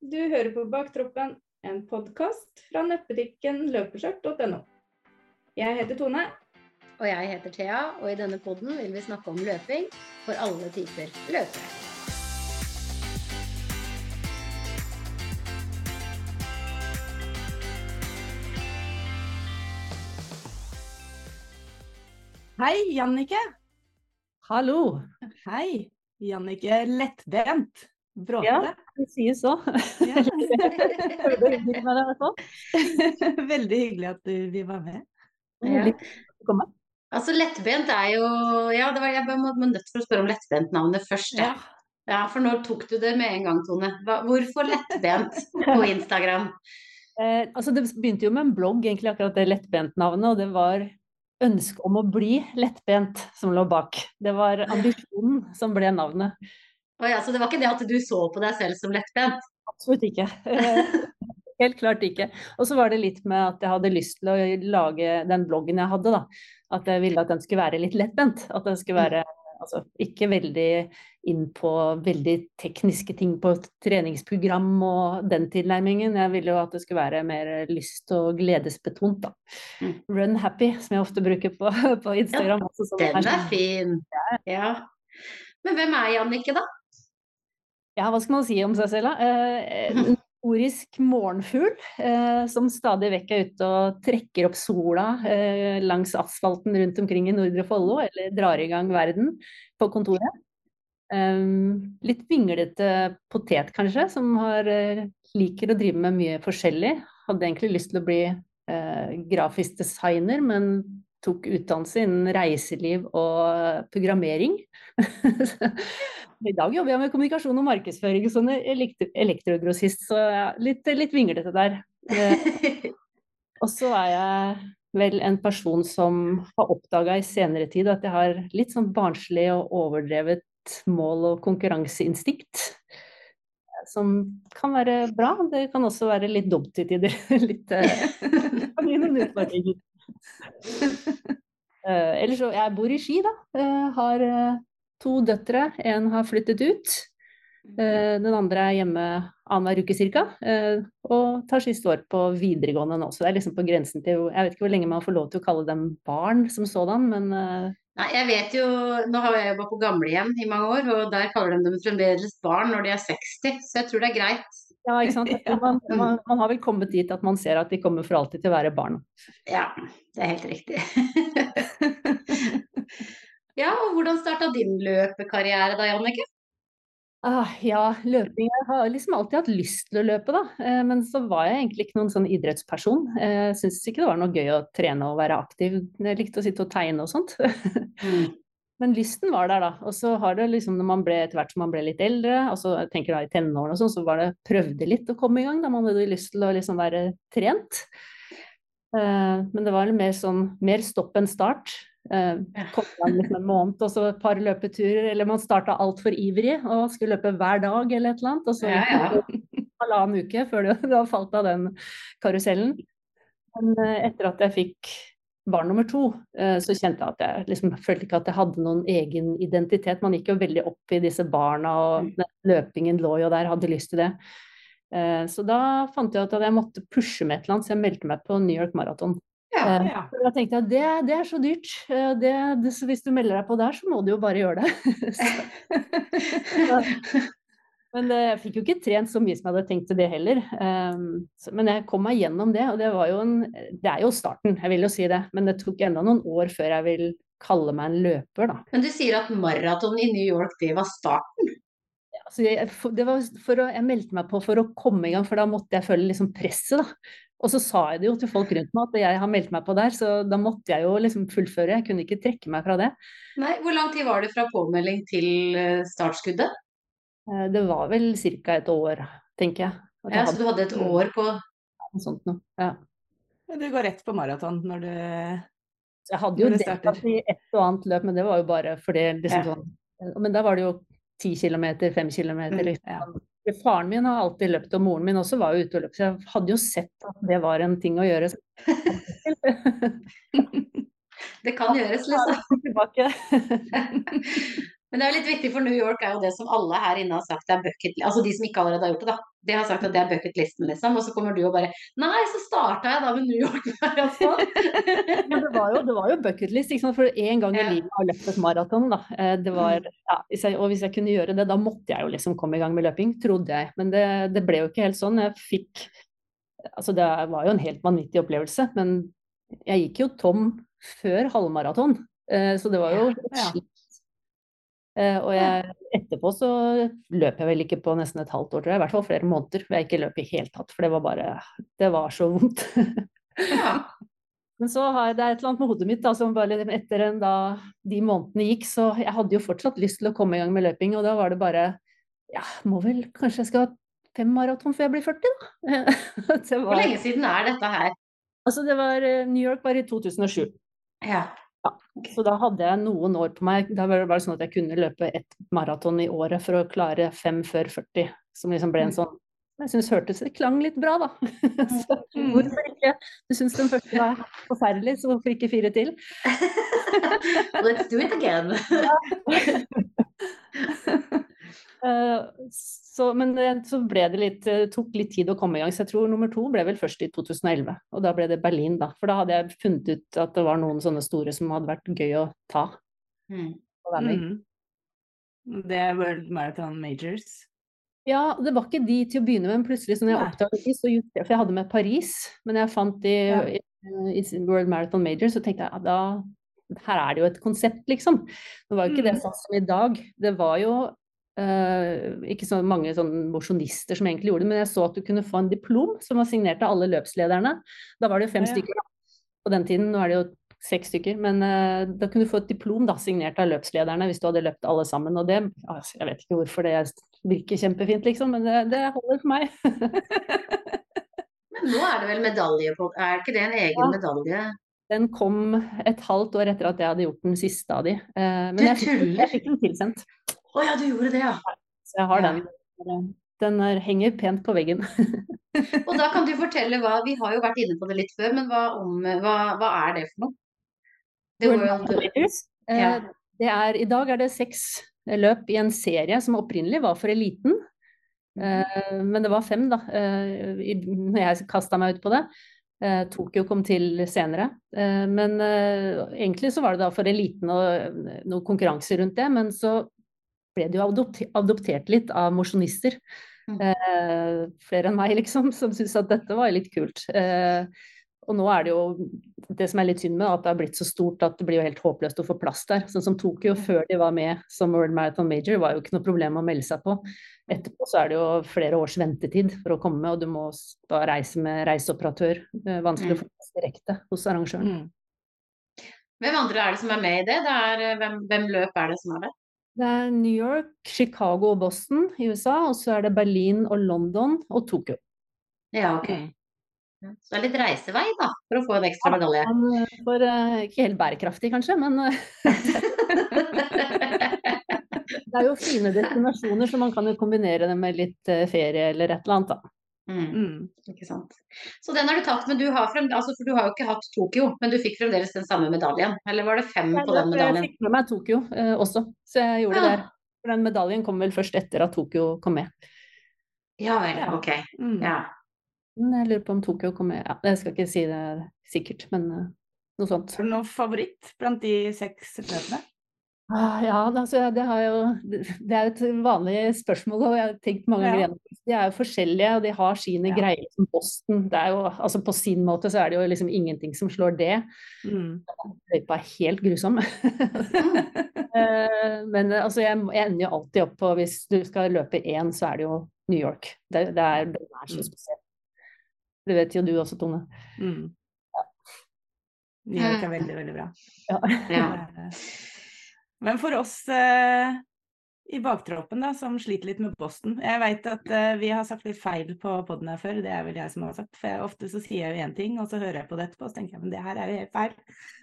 Du hører på Baktroppen, en podkast fra nettbutikken løpeskjørt.no. Jeg heter Tone. Og jeg heter Thea, og i denne podden vil vi snakke om løping for alle typer løpere. Hei, Jannike. Hallo. Hei, Jannike Lettbent. Bråte. Ja, det sies så. Ja. Veldig hyggelig at du vil være med. Ja. Altså lettbent er jo Ja, det var, jeg var var nødt for å spørre om lettbent-navnet først. Ja. ja, for nå tok du det med en gang, Tone. Hva, hvorfor lettbent på Instagram? Eh, altså det begynte jo med en blogg, egentlig akkurat det lettbent-navnet, og det var ønsket om å bli lettbent som lå bak. Det var ambisjonen som ble navnet. Å ja, så det var ikke det at du så på deg selv som lettbent? Absolutt ikke. Helt klart ikke. Og så var det litt med at jeg hadde lyst til å lage den bloggen jeg hadde, da. At jeg ville at den skulle være litt lettbent. At den skulle være altså, ikke veldig inn på veldig tekniske ting på treningsprogram og den tilnærmingen. Jeg ville jo at det skulle være mer lyst- og gledesbetont, da. Mm. Run happy, som jeg ofte bruker på, på Instagram. Ja, Den er sånn- fin. Ja. Men hvem er Jannicke, da? Ja, hva skal man si om seg selv, da? Orisk morgenfugl eh, som stadig vekk er ute og trekker opp sola eh, langs asfalten rundt omkring i Nordre Follo, eller drar i gang verden på kontoret. Eh, litt vinglete potet, kanskje, som har, eh, liker å drive med mye forskjellig. Hadde egentlig lyst til å bli eh, grafisk designer, men tok utdannelse innen reiseliv og programmering. I dag jobber jeg med kommunikasjon og markedsføring som elektro elektrogrossist, så ja, litt, litt vinglete der. Og så er jeg vel en person som har oppdaga i senere tid at jeg har litt sånn barnslig og overdrevet mål- og konkurranseinstinkt. Som kan være bra, det kan også være litt dumt til tider. Litt, eh, kan gi noen utfordringer. Eh, ellers så, jeg bor i Ski, da. Har eh, to døtre. En har flyttet ut. Eh, den andre er hjemme annenhver uke ca. Eh, og tar siste år på videregående nå. Så det er liksom på grensen til Jeg vet ikke hvor lenge man får lov til å kalle dem barn som sådan, men eh, Nei, jeg vet jo, Nå har jeg jobba på gamlehjem i mange år, og der kaller de dem fremdeles barn når de er 60, så jeg tror det er greit. ja, ikke sant. Man, man, man har vel kommet dit at man ser at de kommer for alltid til å være barn. Ja, det er helt riktig. ja, og hvordan starta din løpekarriere da, Jannicke? Ah, ja, løping Jeg har liksom alltid hatt lyst til å løpe, da. Eh, men så var jeg egentlig ikke noen sånn idrettsperson. Eh, Jeg syntes ikke det var noe gøy å trene og være aktiv. Jeg likte å sitte og tegne og sånt. Men lysten var der, da. Og så har det liksom, når man ble etter hvert som man ble litt eldre, altså jeg tenker da i tenårene og sånn, så var det prøvde litt å komme i gang. Da man hadde lyst til å liksom være trent. Eh, men det var mer sånn mer stopp enn start. Eh, kom liksom en måned, og så et par løpeturer. Eller man starta altfor ivrig og skulle løpe hver dag eller et eller annet. Og så Ja, ja. halvannen uke før du, har falt av den karusellen. Men eh, etter at jeg fikk barn nummer to, eh, så kjente jeg at jeg liksom følte ikke at jeg hadde noen egen identitet. Man gikk jo veldig opp i disse barna, og den løpingen lå jo der, hadde lyst til det. Eh, Så da fant jeg ut at jeg måtte pushe med et eller annet, så jeg meldte meg på New York Marathon. Ja, Eh, ja. Da tenkte jeg at det, det er så dyrt. Eh, Det, det, så hvis du melder deg på der, så må du jo bare gjøre det. Så- Men eh, jeg fikk jo ikke trent så mye som jeg hadde tenkt til det heller. Så, men jeg kom meg gjennom det, og det var jo en Det er jo starten, jeg vil jo si det. Men det tok enda noen år før jeg vil kalle meg en løper, da. Men du sier at maraton i New York, det var starten? Altså, jeg, for, det var for å, jeg meldte meg på for å komme i gang, for da måtte jeg føle liksom presset, da. Og så sa jeg det jo til folk rundt meg at jeg har meldt meg på der, så da måtte jeg jo liksom fullføre. Jeg kunne ikke trekke meg fra det. Nei, hvor lang tid var det fra påmelding til eh, startskuddet? Eh, Det var vel ca. et år, tenker jeg. At jeg Ja, så du hadde et år på noe sånt noe. Ja. Du går rett på maraton når du Så jeg hadde jo det deltatt i et og annet løp, men det var jo bare fordi liksom Ja. sånn Men da var det jo ti kilometer, fem kilometer. Mm, Liksom. ja. Faren min har alltid løpt, og moren min også var jo ute og løp, så jeg hadde jo sett at det var en ting å gjøre. Det kan gjøres, liksom. Men det er litt viktig, for New York er jo det som alle her inne har sagt er bucket Altså de som ikke allerede har gjort det, da. De har sagt at det er bucketlisten, liksom. Og så kommer du og bare Nei, så starta jeg da med New York Marathon. Men det var jo, det var jo bucketlist, ikke sant. For én gang i Ja. livet har løpt et maraton, da. Eh, Det var, ja, hvis jeg, og hvis jeg kunne gjøre det, da måtte jeg jo liksom komme i gang med løping, trodde jeg. Men det, det ble jo ikke helt sånn. Jeg fikk Altså det var jo en helt vanvittig opplevelse, men jeg gikk jo tom før halvmaraton. Eh, Så det var jo et Ja. Eh, Og jeg, etterpå så løp jeg vel ikke på nesten et halvt år, tror jeg. I hvert fall flere måneder hvor jeg ikke løp i hele tatt. For det var bare Det var så vondt. Ja. Men så har jeg, det er et eller annet med hodet mitt da, som bare etter en da de månedene gikk, så jeg hadde jo fortsatt lyst til å komme i gang med løping, og da var det bare Ja, må vel kanskje jeg skal ha fem maraton før jeg blir 40, da. det Hvor lenge siden er dette her? altså det var eh, New York var i 2007. Ja. Så da hadde jeg noen år på meg. Da var det sånn at jeg kunne løpe ett maraton i året for å klare fem før 40. Som liksom ble en sånn Jeg syns hørtes Det klang litt bra, da. Så Mm. hvorfor ikke? Du syns den første var forferdelig, så hvorfor ikke fire til? Let's do it again. Eh, Så, men så ble det litt, det tok litt tid å komme i gang, så jeg tror nummer to ble vel først i 2011. Og da ble det Berlin, da. For da hadde jeg funnet ut at det var noen sånne store som hadde vært gøy å ta. Mm. Mm. Det er World Marathon Majors. Ja, det var ikke de til å begynne med, men plutselig så når jeg oppdaget de, så jeg, for jeg hadde med Paris, men jeg fant de Ja. i, i World Marathon Majors, så tenkte jeg ja, da her er det jo et konsept, liksom. Det var jo ikke det Mm. sånn som i dag. Det var jo eh, ikke så mange sånn mosjonister som egentlig gjorde det, men jeg så at du kunne få en diplom som var signert av alle løpslederne. Da var det jo fem Ja, ja. stykker da, på den tiden, nå er det jo seks stykker, men uh, da kunne du få et diplom da, signert av løpslederne hvis du hadde løpt alle sammen, og det, altså, jeg vet ikke hvorfor det virker kjempefint, liksom, men det, det holder for meg. Men nå er det vel medalje på Er ikke det en egen Ja. medalje? Den kom et halvt år etter at jeg hadde gjort den siste av de, eh, men jeg jeg fikk den tilsendt, Å ja, du gjorde det, ja. så jeg har den. Den er, henger pent på veggen. Og da kan du fortelle hva Vi har jo vært inne på det litt før, men hva, om, hva, hva er det for noe? The World. Eh, Ja. Det er, I dag er det seks løp i en serie som opprinnelig var for eliten. Eh, men det var fem, da, eh, når jeg kasta meg ut på det. Eh, Tokyo kom til senere. Men egentlig så var det da for eliten og noen noe konkurranse rundt det. Men så ble det jo adoptert, adoptert litt av mosjonister. Mm. Eh, flere enn meg, liksom, som syntes at dette var litt kult. Eh, og nå er det jo det som er litt synd med, at det har blitt så stort at det blir jo helt håpløst å få plass der. Sånn som Tokyo før de var med som World Marathon Major, var jo ikke noe problem å melde seg på. Etterpå så er det jo flere års ventetid for å komme, og du må da reise med reiseoperatør. Er vanskelig å få plass direkte hos arrangøren. Mm. Hvem andre er det som er med i det? det er, eh, hvem, hvem løp er det som er det? Det er New York, Chicago og Boston i USA, og så er det Berlin og London og Tokyo. Ja, ok. Så det er litt reisevei, da, for å få en ekstra medalje. Ja, eh, For, eh, ikke helt bærekraftig kanskje, men eh, det er jo fine destinasjoner, så man kan jo kombinere det med litt ferie eller et eller annet, da. Mm, Mm. ikke sant. Så den har du tatt, men du har, frem, altså, for du har jo ikke hatt Tokyo, men du fikk fremdeles den samme medaljen? Eller var det fem på den medaljen? jeg fikk med meg Tokyo eh, også, så jeg gjorde Ja. det der. For den medaljen kom vel først etter at Tokyo kom med. Ja vel, Ja. ok. Mm. Ja. Men jeg lurer på om Tokyo kom med. Ja, jeg skal ikke si det sikkert, men uh, noe sånt. Har du noen favoritt blant de seks løpene? Ah, ja, altså, det, har jo, det er et vanlig spørsmål, og jeg har tenkt mange ganger Ja. De er jo forskjellige, og de har sine Ja. greier som Boston. Det er jo, altså På sin måte så er det jo liksom ingenting som slår det. Mm. Løypa er helt grusom. Eh, Men eh, altså, jeg, jeg ender jo alltid opp på Hvis du skal løpe én, så er det jo New York. Det, det, er, det er så Mm. spesielt. Det vet jo du også, Tone. Mm. New York er veldig, veldig bra. ja. Eh, Men for oss eh, i baktroppen da, som sliter litt med Boston Jeg vet at eh, vi har sagt litt feil på poden her før, det er vel jeg som har sagt. For jeg, ofte så sier jeg jo én ting, og så hører jeg på det etterpå, og så tenker jeg men det her er jo helt feil.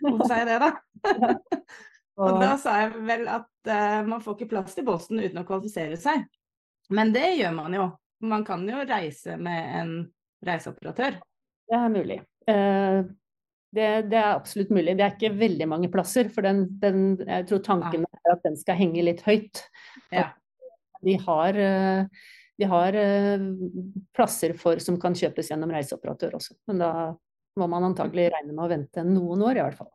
Hvorfor sa jeg det, da? Og Og, da sa jeg vel at eh, man får ikke plass til Boston uten å kvalifisere seg. Men det gjør man jo. Man kan jo reise med en reiseoperatør. det er mulig. Det, det, er absolutt mulig. Det er ikke veldig mange plasser, for den, den, jeg tror tanken er at den skal henge litt høyt. Ja. De har, eh, de har eh, plasser for, som kan kjøpes gjennom reiseoperatør også, men da må man antagelig regne med å vente noen år, i hvert fall.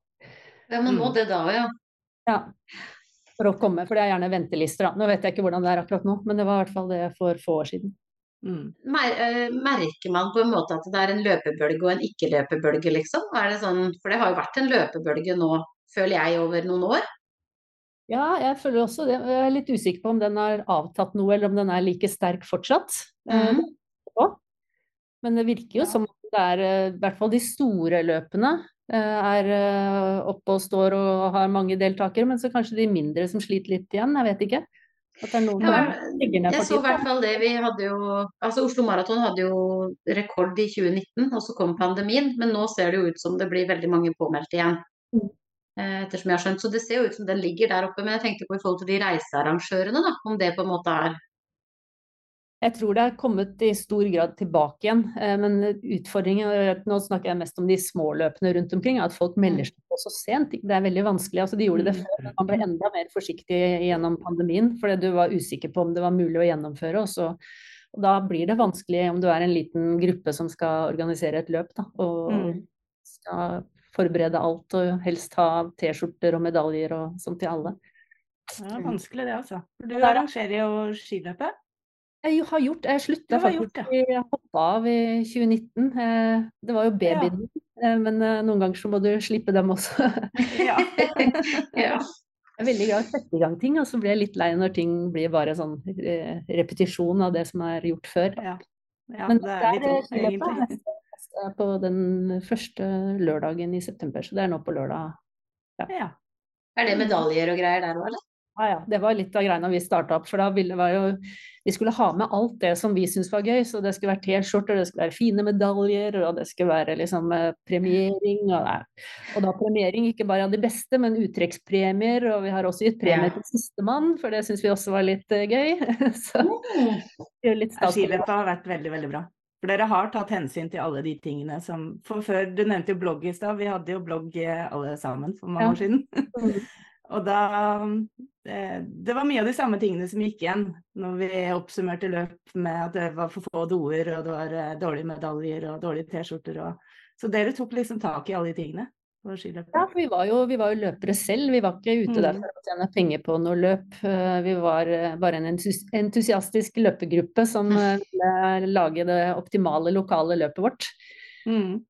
Ja, man må mm. det da, ja. Ja, for å komme, for det er gjerne ventelister. Da. Nå vet jeg ikke hvordan det er akkurat nå, men det var i hvert fall det for få år siden. Mm. Eh, merker man på en måte at det er en løpebølge og en ikke-løpebølge, liksom? Er det sånn, for det har jo vært en løpebølge nå, føler jeg, over noen år. Ja, jeg føler også det. Jeg er litt usikker på om den har avtatt noe, eller om den er like sterk fortsatt. Mm. Men det virker jo som det er eh, i hvert fall de store løpene eh, er oppe og står og har mange deltakere, men så kanskje de mindre som sliter litt igjen. Jeg vet ikke. At det er noen ja, jeg så i hvert fall det. Vi hadde jo Altså Oslo Maraton hadde jo rekord i 2019, og så kom pandemien. Men nå ser det jo ut som det blir veldig mange påmeldte igjen. Mm. Eh, ettersom jeg har skjønt. Så det ser jo ut som den ligger der oppe. Men jeg tenkte på i forhold til de reisearrangørene, da. Om det på en måte er jeg tror det er kommet i stor grad tilbake igjen. Eh, men utfordringen Nå snakker jeg mest om de små løpene rundt omkring. er At folk melder mm. seg på så sent. Det er veldig vanskelig. altså De gjorde det mm. før, men man ble enda mer forsiktig gjennom pandemien. Fordi du var usikker på om det var mulig å gjennomføre. Og, så, og da blir det vanskelig om du er en liten gruppe som skal organisere et løp. Da, og mm. skal forberede alt og helst ha T-skjorter og medaljer og sånn til alle. Det er vanskelig det, altså. Du arrangerer jo skiløpet. Jeg har gjort Jeg slutta faktisk. Jeg hoppa av i 2019. Eh, det var jo babyen min, ja. Eh, men eh, noen ganger så må du slippe dem også. ja. ja. Jeg er veldig glad i å sette i gang ting, og så blir jeg litt lei når ting blir bare sånn repetisjon av det som er gjort før. Ja, ja men det er litt sånn, egentlig. På den første lørdagen i september, så det er nå på lørdag. Ja. Er det medaljer og greier der òg, eller? Ja, ja. Det var litt av greia vi starta opp. For da ville vi jo Vi skulle ha med alt det som vi syntes var gøy. Så det skulle være T-skjorter, det skulle være fine medaljer, og det skulle være liksom eh, premiering. Og, og da premiering ikke bare av de beste, men uttrekkspremier. Og vi har også gitt premie til sistemann, for det syns vi også var litt uh, gøy. så litt Skiløpet har vært veldig, veldig bra. For dere har tatt hensyn til alle de tingene som For før, du nevnte jo blogg i stad. Vi hadde jo blogg eh, alle sammen for mange ja. år siden. Mm. Og da det, det, var mye av de samme tingene som gikk igjen når vi oppsummerte løp med at det var for få doer, og det var uh, dårlige medaljer og dårlige T-skjorter. Og... Så dere tok liksom tak i alle de tingene? Ja, for vi var, jo, vi var jo løpere selv. Vi var ikke ute mm. der for å tjene penger på noe løp. Eh, vi var eh, bare en entusiastisk løpegruppe som ville lage det optimale lokale løpet vårt. Mm.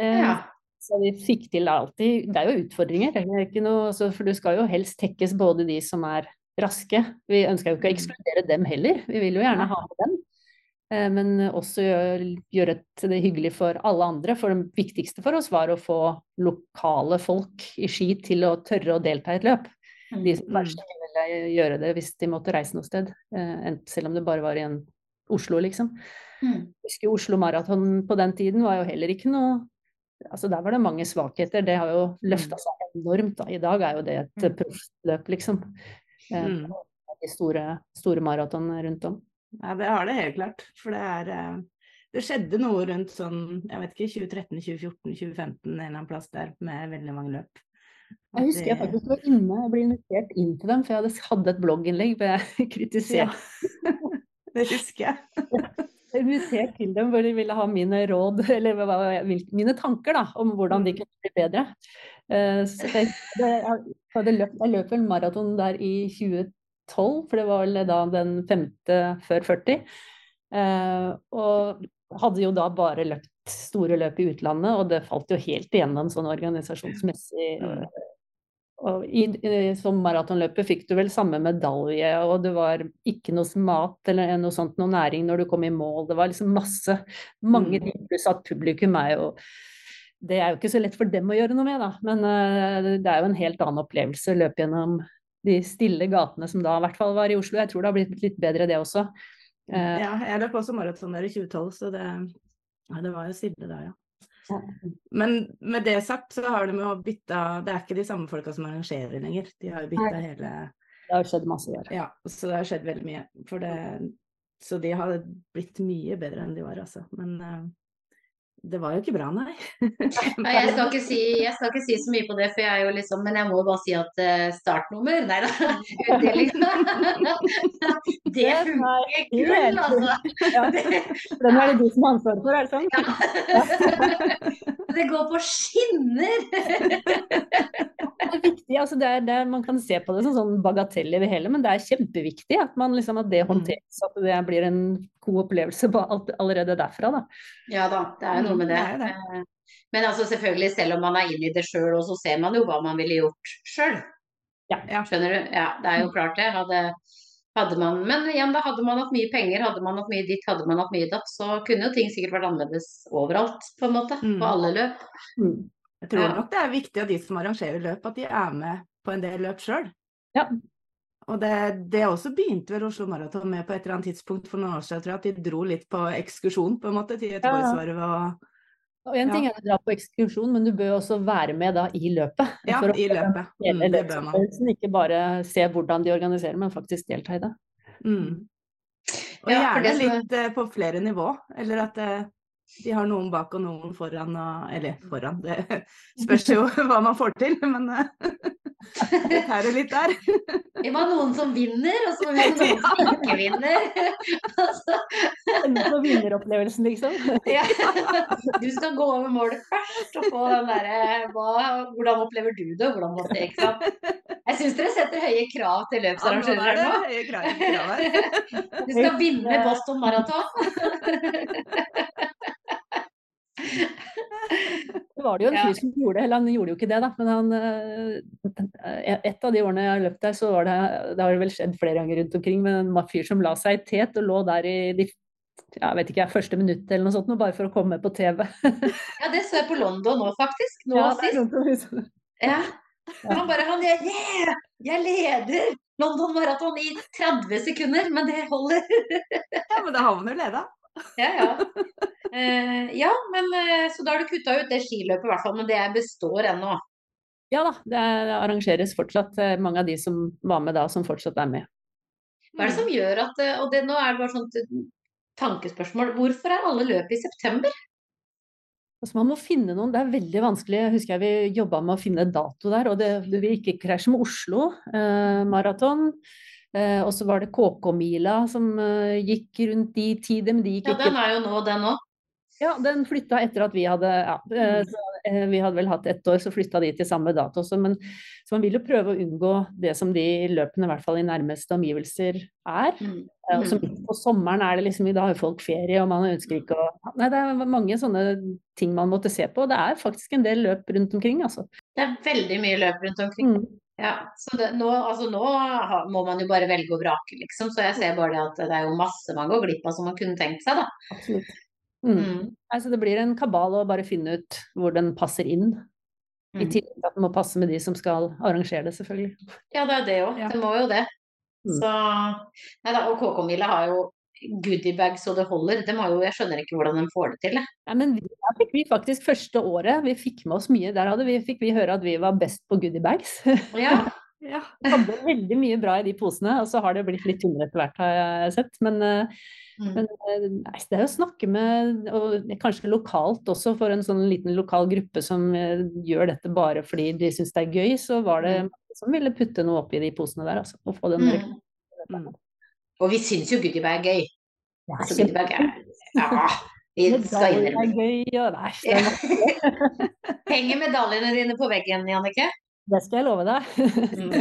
Ja. Så vi fikk til alltid Det er jo utfordringer, er noe, altså, for du skal jo helst tekkes både de som er raske. Vi ønsker jo ikke å mm. ekskludere dem heller, vi vil jo gjerne ha med dem. Eh, men også gjøre det hyggelig for alle andre. For det viktigste for oss var å få lokale folk i Ski til å tørre å delta i et løp. De som verst kanskje ville gjøre det hvis de måtte reise noe sted. Eh, selv om det bare var i en Oslo, liksom. Mm. Jeg husker Oslo Maraton på den tiden var jo heller ikke noe altså Der var det mange svakheter. Det har jo løfta mm. seg enormt. Da. I dag er jo det et mm. proffløp, liksom. Eh, mm. De store, store maraton rundt om. Ja, det har det helt klart. For det er eh, Det skjedde noe rundt sånn, jeg vet ikke, 2013, 2014, 2015, en eller annen plass der med veldig mange løp. jeg husker jeg faktisk var inne, og ble invitert inn til dem, for jeg hadde et blogginnlegg hvor jeg kritiserte. Ja. det husker jeg. invitert til dem hvor de ville ha mine råd, eller mine tanker da, om hvordan de mm. kunne bli bedre. Eh, så jeg, løp, jeg løp en maraton der i 2012, for det var vel da den femte før 40. Eh, og hadde jo da bare løpt store løp i utlandet, og det falt jo helt igjennom sånn organisasjonsmessig mm. Og i, som maratonløpet fikk du vel samme medalje, og det var ikke noe mat eller noe sånt, noe næring når du kom i mål. Det var liksom masse, mange ting, mm. pluss at publikum er jo Det er jo ikke så lett for dem å gjøre noe med, da. Men uh, det er jo en helt annen opplevelse å løpe gjennom de stille gatene som da i hvert fall var i Oslo. Jeg tror det har blitt litt bedre, det også. Uh, ja, jeg løp også maraton der i 2012, så det, ja, det var jo stille da, ja. Men med det sagt så har de jo bytta Det er ikke de samme folka som arrangerer lenger. De har jo bytta hele Det har skjedd masse der. Ja, så det har skjedd veldig mye. Det, så de har blitt mye bedre enn de var, altså. Men uh, det var jo ikke bra, nei. nei jeg, skal ikke si, jeg skal ikke si så mye på det, for jeg er jo liksom Men jeg må bare si at uh, startnummer Nei da. Det funker gull, altså. Ja. Den er det du som har ansvaret for, er det sånn? Ja. det går på skinner! det er viktig, altså det er, det er, Man kan se på det som sånn bagatell i det hele, men det er kjempeviktig at, man liksom, at det mm. håndteres. At det blir en god opplevelse på alt, allerede derfra. Da. Ja da, det er jo noe med det. Mm, det, det. Eh, men altså selvfølgelig, selv om man er inne i det sjøl, så ser man jo hva man ville gjort sjøl. Ja. Skjønner du? Ja, det er jo klart det. Hadde, hadde man, men igjen, da hadde man hatt mye penger, hadde man hatt mye ditt, hadde man hatt mye datt, så kunne jo ting sikkert vært annerledes overalt, på en måte. Mm. På alle løp. Mm. Jeg tror ja. nok det er viktig at de som arrangerer løp, at de er med på en del løp sjøl. Ja. Og det, det, også begynte vel Oslo Maraton med på et eller annet tidspunkt for noen år siden, jeg tror jeg, at de dro litt på ekskursjon, på en måte, til Göteborgsvarv og og En ting er å dra på ekskursjon, men du bør også være med da i løpet. Ja, for å i løpet. Mm, det bør man. Ikke bare se hvordan de organiserer, men faktisk delta i det. Mm. Og ja, gjerne litt uh, på flere nivå. Eller at uh, de har noen bak og noen foran. Og, eller foran, det spørs jo hva man får til. Men uh, Litt her og litt der. Vi må ha noen som vinner, og så må vi ha noen som ikke vinner. Altså. På vinneropplevelsen, liksom. Ja. Du skal gå over målet først og få den derre Hvordan opplever du det, hvordan var det? Ikke sant? Jeg syns dere setter høye krav til løpsarrangører nå. Høye krav, Du skal vinne Boston Marathon. Var det jo en fyr som gjorde det, eller han gjorde jo ikke det, da. Men han, eh, et av de årene jeg har løpt der, så var det Det har vel skjedd flere ganger rundt omkring, men en fyr som la seg i tet og lå der i de jeg vet ikke, første minuttet eller noe sånt, bare for å komme på TV. ja, det så jeg på London nå, faktisk. Nå ja, sist. Ja. Han bare han yeah, jeg leder London Marathon i 30 sekunder, men det holder. ja, men da har man jo leda. Ja, ja. Eh, ja, men eh, så da har du kutta ut det skiløpet i hvert fall, men det består ennå? Ja da, det arrangeres fortsatt. Eh, mange av de som var med da, som fortsatt er med. Hva er det som gjør at Og det, nå er det bare sånt tankespørsmål. Hvorfor er alle løp i september? Altså man må finne noen, Det er veldig vanskelig. Jeg husker jeg vi jobba med å finne dato der. og Det, det vil ikke krasje med Oslo eh, maraton. Eh, og så var det KK-mila som eh, gikk rundt de tider, men de gikk ja, ikke Ja, den er jo nå, den òg. Ja, den flytta etter at vi hadde ja, eh, mm. så, Vi hadde vel hatt ett år, så flytta de til samme dato også. Men, så man vil jo prøve å unngå det som de løpene, i hvert fall i nærmeste omgivelser, er. Mm. Og så mm. på sommeren er det liksom Da har jo folk ferie, og man ønsker ikke å Nei, det er mange sånne ting man måtte se på. Og Det er faktisk en del løp rundt omkring, altså. Det er veldig mye løp rundt omkring. Mm. Ja, så det, nå, altså nå, må man jo bare velge og vrake, liksom. Så jeg ser bare det at det er jo masse man går glipp av som man kunne tenkt seg, da. Absolutt. Mm. Mm. Altså det blir en kabal å bare finne ut hvor den passer inn. Mm. I tillegg til at den må passe med de som skal arrangere det, selvfølgelig. Ja, det er det òg. Ja. Det må jo det. Mm. Så Nei da, og KK-Mille har jo goodiebag så det holder. De jo, jeg skjønner ikke hvordan de får det til. Ja, men Der fikk vi faktisk første året, vi fikk med oss mye. Der vi, fikk vi høre at vi var best på goodiebags. Ja. ja. hadde veldig mye bra i de posene, og så har det blitt litt tynnere etter hvert, har jeg sett. Men, eh, mm. men eh, nei, det er å snakke med, og kanskje lokalt også, for en sånn liten lokal gruppe som eh, gjør dette bare fordi de syns det er gøy, så var det mm. mange som ville putte noe oppi de posene der, altså. Og få den mm. Og vi syns jo goodiebag er gøy. Ja, altså, goodiebag er Ja, vi skal innrømme Henger medaljene dine på veggen, Jannike? Det skal jeg love deg. Mm.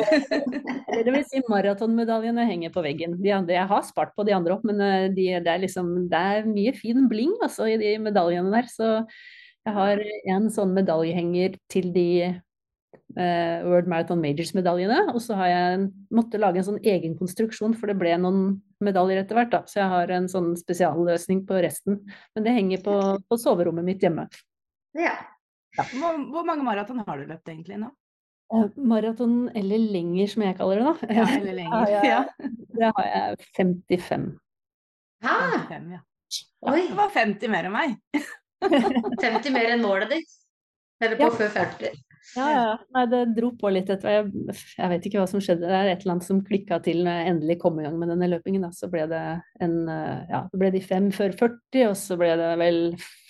det vil si maratonmedaljene henger på veggen. De andre, jeg har spart på de andre opp, men eh, de, det, er liksom, det er mye fin bling altså, i de medaljene der. Så jeg har en sånn medaljehenger til de uh, World Marathon Majors-medaljene. Og så har jeg måttet lage en sånn egen konstruksjon, for det ble noen medaljer etter hvert. da, Så jeg har en sånn spesialløsning på resten. Men det henger på, på soverommet mitt hjemme. Ja. ja. Hvor, hvor, mange maraton har du løpt egentlig nå? Uh, maraton eller lenger, som jeg kaller det. da. Ja, eller lenger. ja. Det har jeg 55. Hæ? 55, ja. Oi. Det var 50 mer enn meg. 50 mer enn målet ditt? Eller på ja. før 40? Ja, ja. Nei, det dro på litt etter jeg, jeg vet ikke hva som skjedde. Det er et eller annet som klikka til når jeg endelig kom i gang med denne løpingen. Da. Så ble det en Ja, det ble de fem før 40, og så ble det vel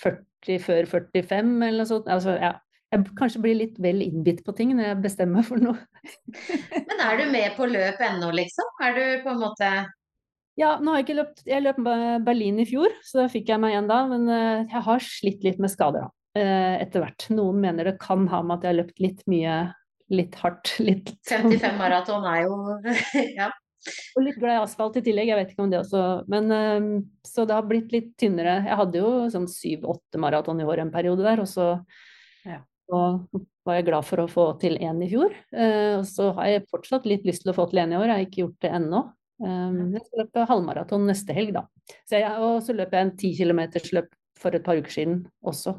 40 før 45 eller noe sånt. Altså, ja. Jeg kanskje blir litt vel innbitt på ting når jeg bestemmer meg for noe. Men er du med på løp ennå, liksom? Er du på en måte ja, nå har jeg ikke løpt Jeg løp Berlin i fjor, så da fikk jeg meg igjen da. Men eh, jeg har slitt litt med skader da, eh, etter hvert. Noen mener det kan ha med at jeg har løpt litt mye, litt hardt. Litt 55 maraton er jo Ja. Og litt glad i asfalt i tillegg, jeg vet ikke om det også. Men eh, så det har blitt litt tynnere. Jeg hadde jo sånn syv-åtte maraton i år en periode der, og så ja. og var jeg glad for å få til én i fjor. Og så har jeg fortsatt litt lyst til å få til én i år, jeg har ikke gjort det ennå. Um, jeg skal løpe halvmaraton neste helg, da. Så jeg, og så løper jeg en ti kilometersløp for et par uker siden også.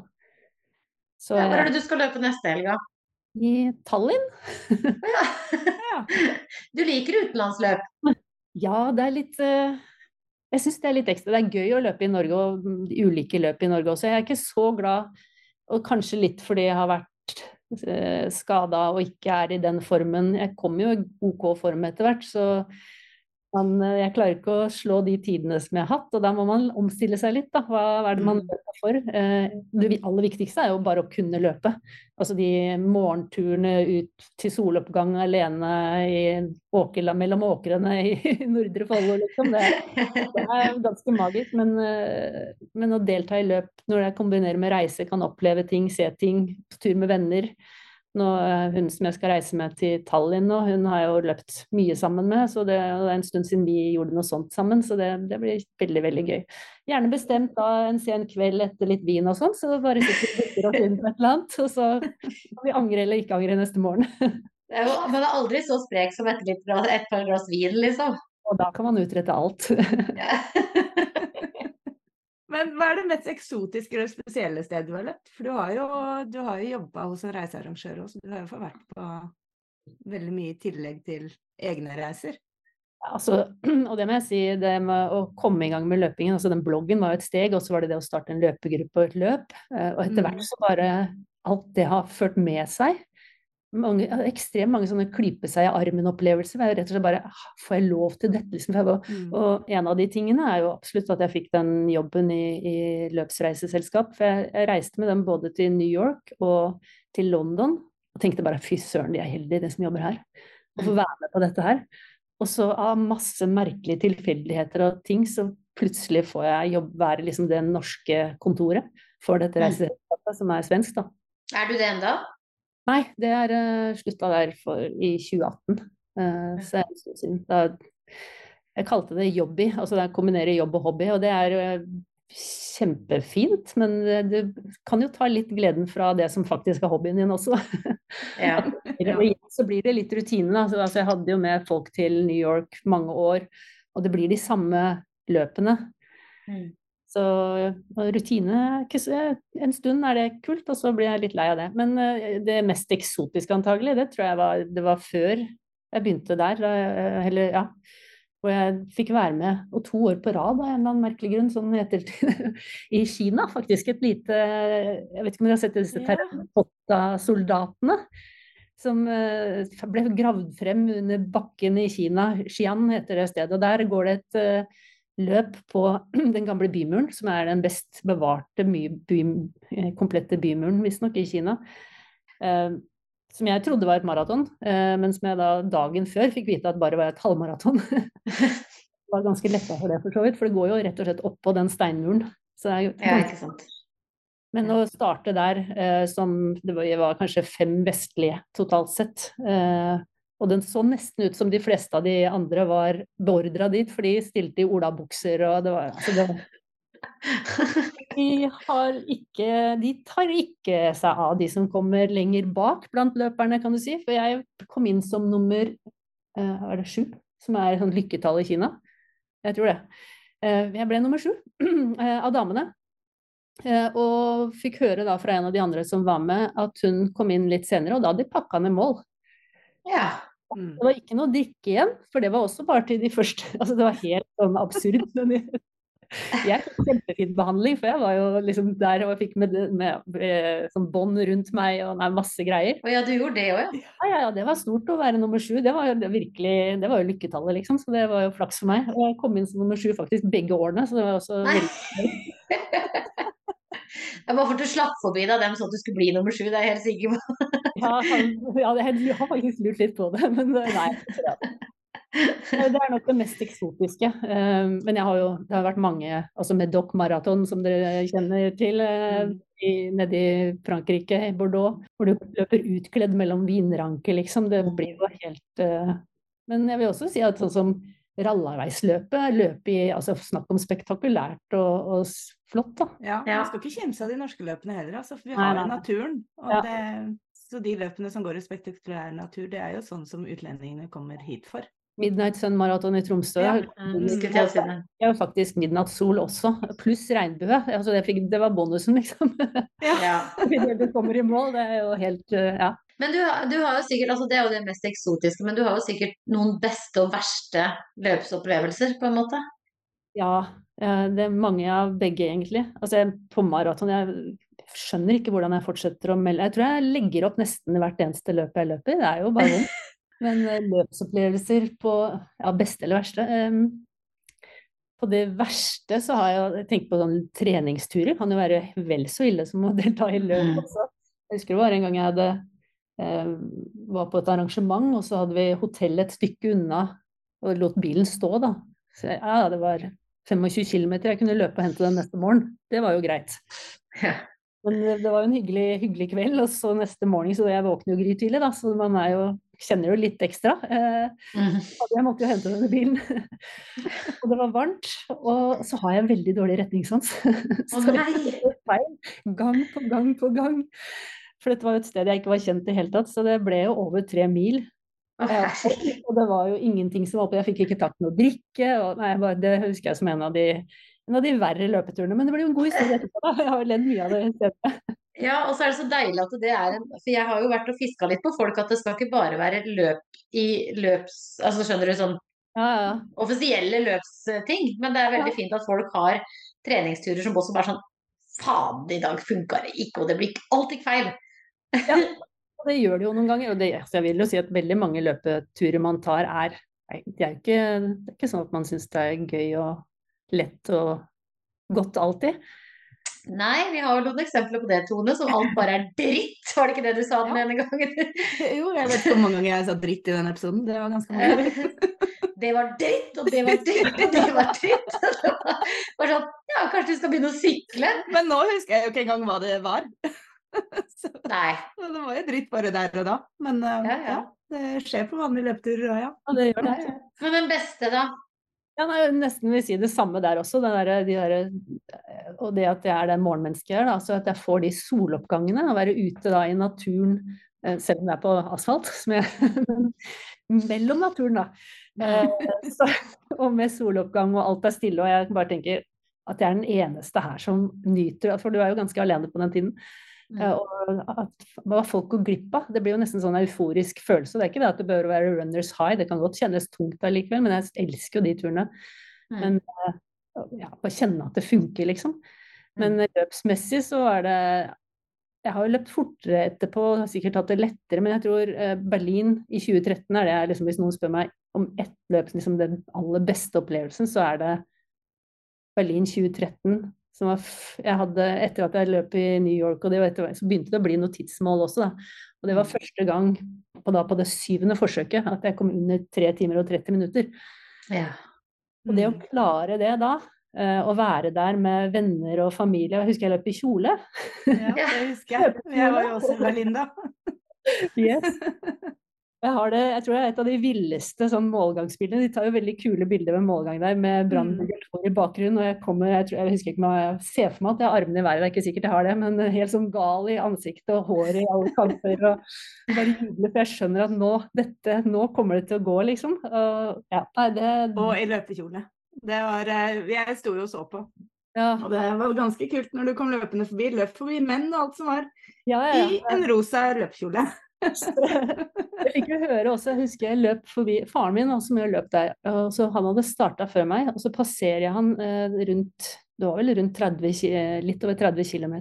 Så, ja, hvor er det du skal løpe neste helg, da? I Tallinn. ja. Du liker utenlandsløp? Ja, det er litt uh, Jeg syns det er litt ekstra. Det er gøy å løpe i Norge og ulike løp i Norge også. Jeg er ikke så glad, og kanskje litt fordi jeg har vært uh, skada og ikke er i den formen. Jeg kommer jo i OK form etter hvert, så man, eh, jeg klarer ikke å slå de tidene som jeg har hatt, og da må man omstille seg litt. Da. Hva, er det man mm. løper for? Eh, det aller viktigste er jo bare å kunne løpe. Altså de morgenturene ut til soloppgang alene i åkerla, mellom åkrene i Nordre Follo, liksom. Det, det, er ganske magisk. Men, eh, men, å delta i løp når jeg kombinerer med reise, kan oppleve ting, se ting, på tur med venner nå, hun som jeg skal reise med til Tallinn nå, hun har jeg jo løpt mye sammen med. så Det, det er en stund siden vi gjorde noe sånt sammen, så det, det blir veldig veldig gøy. Gjerne bestemt da en sen kveld etter litt vin og sånn, så bare sitter vi og inn på et eller annet. Og så kan vi angre eller ikke angre neste morgen. Jo, man er aldri så sprek som etter et par glass vin, liksom. Og da kan man utrette alt. Men hva er det mest eksotiske eller spesielle stedet du har løpt? For du har jo, du har jo jobba hos en reisearrangør også, du har jo fått vært på veldig mye i tillegg til egne reiser. Altså, og det må jeg si, det med å komme i gang med løpingen, altså den bloggen var jo et steg, og så var det det å starte en løpegruppe og et løp. Eh, og etter hvert mm. så bare alt det har ført med seg mange, ekstremt mange sånne klype seg i armen-opplevelser. Rett og slett bare «Ah, Får jeg lov til dette? Liksom? Mm. Og en av de tingene er jo absolutt at jeg fikk den jobben i, i løpsreiseselskap. For jeg, jeg, reiste med dem både til New York og til London. Og tenkte bare fy søren, de er heldige, de som jobber her. Å få mm. være med på dette her. Og så av masse merkelige tilfeldigheter og ting, så plutselig får jeg jobb, være liksom det norske kontoret for dette mm. reiseselskapet, som er svensk, da. Er du det enda? Nei, det er uh, slutta der for, i 2018. Uh, så er det siden. Da, jeg kalte det jobby, altså det kombinerer jobb og hobby. Og det er uh, kjempefint, men du kan jo ta litt gleden fra det som faktisk er hobbyen din også. Ja. og så blir det litt rutine. Altså, altså, jeg hadde jo med folk til New York mange år, og det blir de samme løpene. Mm. Så rutine En stund er det kult, og så blir jeg litt lei av det. Men eh, det mest eksotiske antagelig, det tror jeg var, det var før jeg begynte der. Eller, ja. Hvor jeg fikk være med, og to år på rad av en eller annen merkelig grunn, sånn heter i Kina, faktisk. Et lite Jeg vet ikke om dere har sett disse terrakotta-soldatene? Som eh, ble gravd frem under bakken i Kina. Xi'an heter det stedet. Og der går det et eh, løp på den gamle bymuren, som er den best bevarte by, by, eh, komplette bymuren, visstnok, i Kina. Eh, som jeg trodde var et maraton, eh, men som jeg da dagen før fikk vite at bare var et halvmaraton. det var ganske letta for det, for så vidt, for det går jo rett og slett oppå den steinmuren. Så det er jo ja, ikke sant. Men å starte der, eh, som det var, var, kanskje fem vestlige totalt sett, eh, og den så nesten ut som de fleste av de andre var beordra dit, for de stilte i olabukser og det var, altså det var de, ikke, de tar ikke seg av de som kommer lenger bak blant løperne, kan du si. For jeg kom inn som nummer uh, er det sju, som er sånn lykketall i Kina. Jeg tror det. Uh, jeg ble nummer sju uh, av damene. og fikk høre da fra en av de andre som var med, at hun kom inn litt senere, og da hadde de pakka ned mål. Ja. Mm. Det var ikke noe drikke igjen, for det var også bare til de første. Altså, det var helt sånn absurd. Jeg fikk kjempefin behandling, for jeg var jo liksom der og fikk med, med, med sånn bånd rundt meg og nei, masse greier. Å ja, du gjorde det òg, ja? Ja, ja, ja, det var stort å være nummer sju. Det var jo virkelig, det var jo lykketallet, liksom. Så det var jo flaks for meg. Og jeg kom inn som nummer sju faktisk begge årene, så det var også veldig Det bare for at du slapp forbi da, dem sånn at du skulle bli nummer sju, det er jeg helt sikker på. Ja, ja jeg har faktisk lurt litt på det, men nei. Det er nok det mest eksotiske. Eh, men har jo, det har vært mange, altså Medoc Marathon som dere kjenner til, eh, i, nede i Frankrike, i Bordeaux, hvor du løper utkledd mellom vinranker, liksom. Det blir jo helt. Men jeg vil også si at sånn som rallarveisløpet, løp i altså Snakk om spektakulært og, og flott, da. Ja, Ja. man skal ikke kimse av de norske løpene heller, altså, for vi har jo naturen. Og Ja. det, så de løpene som går i spektakulær natur, det er jo sånn som utlendingene kommer hit for. Midnight Sun Marathon i Tromsø. Ja, Mm, det. Er jo faktisk midnattssol også, pluss regnbue. Altså det, fikk, det var bonusen, liksom. Ja. Det kommer i mål, det er jo helt uh, Ja. Men du, du har jo sikkert, altså det er jo det mest eksotiske, men du har jo sikkert noen beste og verste løpsopplevelser, på en måte. Ja, det er mange av begge, egentlig. Altså, jeg, på maraton jeg skjønner ikke hvordan jeg fortsetter å melde. Jeg tror jeg legger opp nesten hvert eneste løp jeg løper. Det er jo bare vondt. Men eh, løpsopplevelser på ja, beste eller verste um, På det verste så har jeg tenkt på sånne treningsturer. Kan jo være vel så ille som å delta i løp Mm. også. Jeg husker det var en gang jeg hadde eh, var på et arrangement, og så hadde vi hotellet et stykke unna og lot bilen stå, da. Så ja, det var 25 km jeg kunne løpe og hente den neste morgen. Det var jo greit. Ja. Men det det var jo en hyggelig, hyggelig kveld, og så neste morgen så jeg våkner jo grytidlig, da, så man er jo, kjenner jo litt ekstra. Eh, mm. jeg måtte jo hente denne bilen. og det var varmt, og så har jeg veldig dårlig retningssans. Så jeg feil gang på gang på gang. For dette var jo et sted jeg ikke var kjent i det hele tatt, så det ble jo over tre mil. Å, og det var jo ingenting som var oppe. Jeg fikk ikke tatt noe drikke. Og nei, bare, det husker jeg som en av, de, en av de verre løpeturene. Men det ble jo en god historie etterpå. da. Jeg har ledd mye av det. stedet. Ja, og så er det så deilig at det er en For jeg har jo vært og fiska litt på folk at det skal ikke bare være løp i løps... Altså skjønner du, sånn Ja, ja. offisielle løpsting. Men det er veldig fint at folk har treningsturer som også bare sånn Faen, i dag funka det ikke, og det blir alt gikk feil. Og det gjør det jo noen ganger. Og det, altså jeg vil jo si at veldig mange løpeturer man tar, er det er ikke, det er ikke sånn at man syns det er gøy og lett og godt alltid. Nei, vi har jo noen eksempler på det, Tone, som alt bare er dritt. Var det ikke det du sa den Ja. ene gangen? Jo, jeg vet ikke hvor mange ganger jeg sa dritt i den episoden. Det var ganske mange. Det var dritt, og det var dritt, og det var dritt. Det var sånn Ja, kanskje du skal begynne å sykle? Men nå husker jeg jo ikke engang hva det var. Så Nei. så det var jo dritt bare der og da. Men eh, Ja, ja. ja, det skjer på vanlige løpeturer òg, ja. Og det gjør det. Men den beste, da? Ja, nei, nesten vil si det samme der også. Der, de der, og det at jeg er det morgenmennesket jeg er. Så at jeg får de soloppgangene. Å være ute da i naturen, eh, selv om det er på asfalt. Som jeg, mellom naturen, da. Eh, så, og med soloppgang og alt er stille. Og jeg bare tenker at jeg er den eneste her som nyter For du er jo ganske alene på den tiden. Eh, og at, hva folk går glipp av. Det blir jo nesten sånn euforisk følelse. Det er ikke det at det bør være runners high, det kan godt kjennes tungt allikevel, men jeg elsker jo de turene. Mm. Men eh, ja, bare kjenne at det funker, liksom. Men eh, løpsmessig så er det Jeg har jo løpt fortere etterpå, har sikkert hatt det lettere, men jeg tror eh, Berlin i 2013 er det liksom, Hvis noen spør meg om ett løp, liksom den aller beste opplevelsen, så er det Berlin 2013 som var jeg hadde, Etter at jeg løp i New York, og det, var etter, så begynte det å bli noe tidsmål også. Da. Og det var første gang på, da, på det syvende forsøket at jeg kom under tre timer og 30 minutter. Ja. Og det å klare det da, eh, å være der med venner og familie Jeg husker jeg løp i kjole. ja. Det husker jeg. Jeg var jo også i Berlin da. Yes. Jeg, har det, jeg tror det er et av de villeste sånn målgangsbildene. De tar jo veldig kule bilder ved målgang der med Brandenburg Tor i bakgrunnen. Og jeg kommer, jeg, tror, jeg husker ikke om jeg ser for meg at jeg har armene i været, det er ikke sikkert jeg har det, men helt sånn gal i ansiktet og håret i alle kanter. Og bare jubler, for jeg skjønner at nå, dette, nå kommer det til å gå, liksom. Og, ja, det, Og i løpekjole. Det var eh, Jeg sto jo og så på. ja, Og det var ganske kult når du kom løpende forbi. Løp forbi menn og alt som var ja, ja, i en rosa løpekjole. Jeg fikk jo høre også, jeg husker jeg løp forbi faren min, som jo løp der. og så Han hadde starta før meg, og så passerer jeg han eh, rundt det var vel rundt 30, litt over 30 km.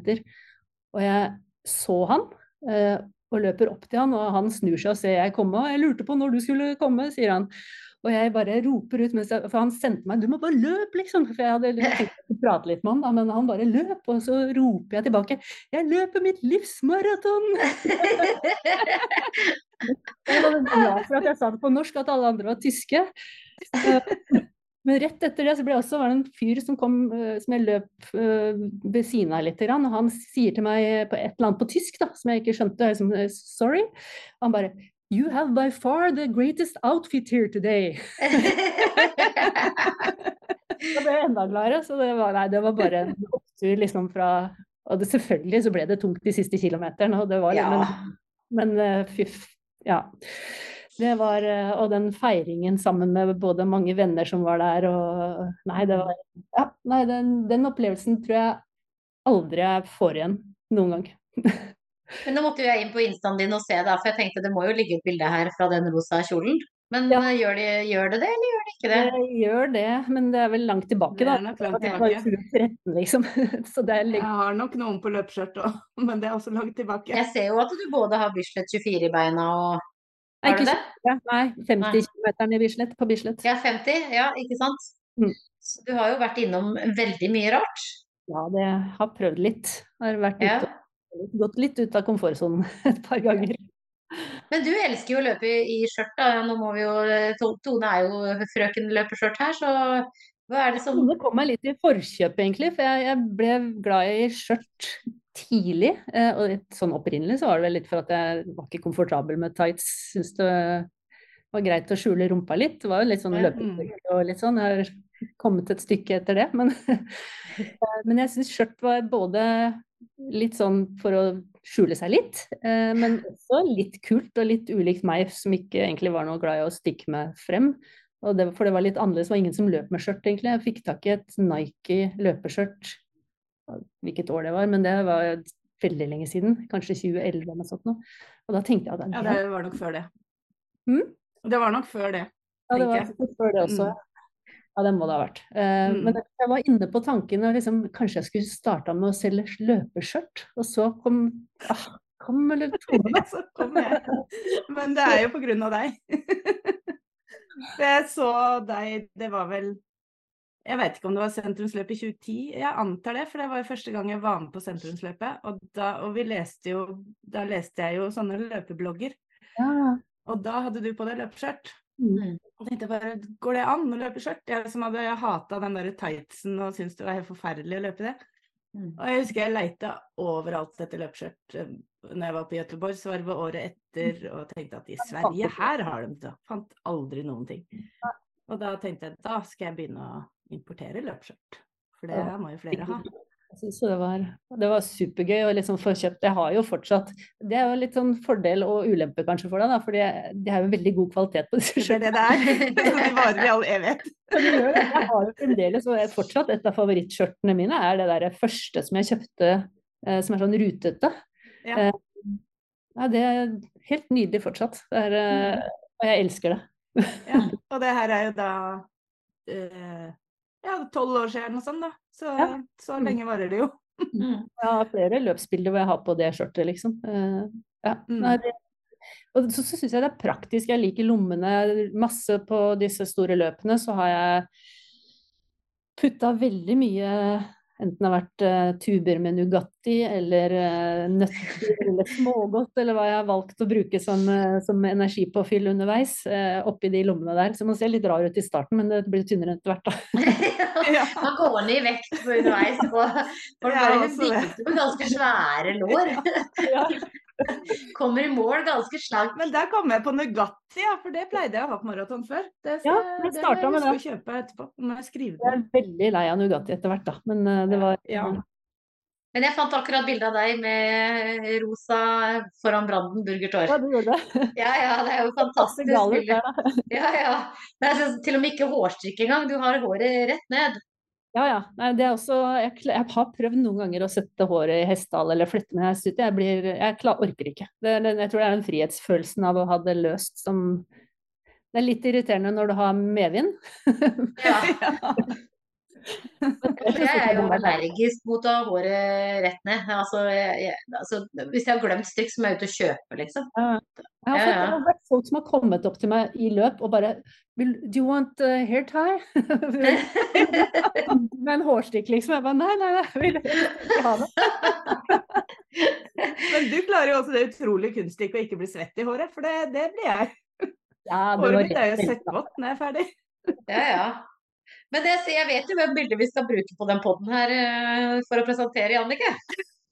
Og jeg så han eh, og løper opp til han, og han snur seg og ser jeg komme. Og jeg lurte på når du skulle komme, sier han. Og jeg bare roper ut, jeg, for han sendte meg 'du må bare løpe', liksom. For jeg hadde tenkt å prate litt med han, men han bare løp. Og så roper jeg tilbake 'jeg løper mitt livsmaraton'. jeg var glad for at jeg sa det på norsk, at alle andre var tyske. Men rett etter det så ble det også var det en fyr som kom, eh, som jeg løp uh, ved siden av litt, og han sier til meg på et eller annet på tysk da, som jeg ikke skjønte, liksom, eh, sorry. Han bare You have by far the greatest outfit here today. da ble jeg enda gladere. Så det var, nei, det var bare en opptur liksom fra Og det, selvfølgelig så ble det tungt de siste kilometerne, og det var ja. Men, men fyff, Ja. Det var, eh, og den feiringen sammen med både mange venner som var der og Nei, det var Ja, nei, den, den opplevelsen tror jeg aldri jeg får igjen noen gang. Men nå måtte jo jeg inn på instaen din og se, da, for jeg tenkte det må jo ligge et bilde her fra den rosa kjolen. Men ja. Eh, gjør, det, gjør, det det, eller gjør det ikke det? Det gjør det, men det er vel langt tilbake, da. Det er nok langt tilbake. 2013, liksom. litt... Jeg har nok noen på løpeskjørt òg, men det er også langt tilbake. Jeg ser jo at du både har Bislett 24 i beina og har du det? Nei, 50 km i Bislett, på Bislett. Ja, 50, ja, ikke sant. Mm. Du har jo vært innom veldig mye rart. Ja, det har prøvd litt. Har vært ja. Gått litt ut av komfortsonen et par ganger. Men du elsker jo å løpe i, skjørt. Nå må vi jo Tone er jo frøken løpeskjørt her, så hva er det som Tone kom meg litt i forkjøpet, egentlig. For jeg, jeg ble glad i skjørt tidlig. Eh, og sånn opprinnelig så var det vel litt for at jeg var ikke komfortabel med tights. Syns det var greit å skjule rumpa litt. Det var jo litt sånn løpetøy og litt sånn. Jeg har kommet et stykke etter det. Men, eh, men jeg syns skjørt var både litt sånn for å skjule seg litt, eh, men også litt kult og litt ulikt meg, som ikke egentlig var noe glad i å stikke meg frem. Det, for det var litt annerledes, det var ingen som løp med skjørt, egentlig. Jeg fikk tak i et Nike løpeskjørt hvilket år det var, men det var veldig lenge siden. Kanskje 2011 eller noe sånt. Og da tenkte jeg at Ja, det var nok før det. Hmm? Det var nok før det. Ja, det var før det også. Mm. Ja, det må det ha vært. Uh, mm. Men jeg var inne på tanken at liksom, kanskje jeg skulle starta med å selge løpeskjørt, og så kom ah, kom eller Tone. så kom jeg. Men det er jo på grunn av deg. jeg så deg, det var vel jeg vet ikke om det var sentrumsløpet i 2010, jeg antar det, for det var jo første gang jeg var med på sentrumsløpet. Og, da, og vi leste jo, da leste jeg jo sånne løpeblogger. Ja. Og da hadde du på deg løpeskjørt. Mm. Jeg tenkte bare, går det an å løpe skjørt? Jeg som hadde hata den der tightsen og syntes det var helt forferdelig å løpe det. Mm. Og jeg husker jeg leita overalt etter løpeskjørt eh, når jeg var på Göteborg, så var det året etter og tenkte at i Sverige, her har de det. Fant aldri noen ting. Og da tenkte jeg da skal jeg begynne å importere løpskjørt. For det må jo flere ha. Syns det var, det var supergøy å liksom få kjøpt. Jeg har jo fortsatt Det er jo litt sånn fordel og ulempe kanskje for deg, da, for de har jo veldig god kvalitet på disse skjørtene. Det er det det er. De varer i all evighet. Jeg har jo fremdeles, og fortsatt et av favorittskjørtene mine er det der første som jeg kjøpte eh, som er sånn rutete. Ja. Eh, ja, det er helt nydelig fortsatt. Er, mm. og jeg elsker det. ja, og det her er jo da uh, ja, tolv år siden og sånn, da. Så, ja. så mm. lenge varer det jo. Mm. Jeg har flere løpsbilder hvor jeg har på det skjørtet, liksom. Uh, ja. Mm. Og så, så syns jeg det er praktisk. Jeg liker lommene masse på disse store løpene. Så har jeg putta veldig mye Enten det har vært uh, tuber med Nugatti eller uh, nøtter eller smågodt, eller hva jeg har valgt å bruke som, uh, som energipåfyll underveis, oppi de lommene der. Så man ser litt rar ut i starten, men det blir tynnere etter hvert, da. ja, man går ned i vekt på underveis. På, folk ja, bare bygde på ganske svære lår. ja. Kommer i mål ganske slank. Men der kom jeg på Nugatti, ja, for det pleide jeg å ha på maraton før. Det, skal, ja, det, det med huske kjøpe etterpå. Jeg det. Jeg er veldig lei av Nugatti etter hvert, da. Men uh, det var ja. Men jeg fant akkurat bilde av deg med rosa foran Branden burgertår. Ja, du gjorde det. Ja, ja, det er jo fantastisk bilde. Ja, ja. Det er til og med ikke hårstrikk engang. Du har håret rett ned. Ja, ja. Nei, det er også, jeg, jeg, har prøvd noen ganger å sette håret i hestehale eller flytte meg ut. Jeg, blir, jeg klar, orker ikke. Det, det, jeg tror det er den frihetsfølelsen av å ha det løst som Det er litt irriterende når du har medvind. Ja. ja. Jeg er jo allergisk mot å ha håret rett ned. Altså, jeg, jeg, altså, hvis jeg har glemt strikk, så må jeg ut og kjøpe, liksom. Ja. Jeg har ja, ja. folk som har kommet opp til meg i løp og bare Do you want uh, hair tie? Med en hårstikk, liksom. Jeg bare nei, nei, nei, vil ikke ha det. Men du klarer jo også det utrolig kunststykket å ikke bli svett i håret, for det, det blir jeg. Ja, Håret mitt er jo søkkvått når jeg er ferdig. Ja, ja. Men det, jeg vet jo hvem bildet vi skal bruke på den poden her uh, for å presentere Jannicke.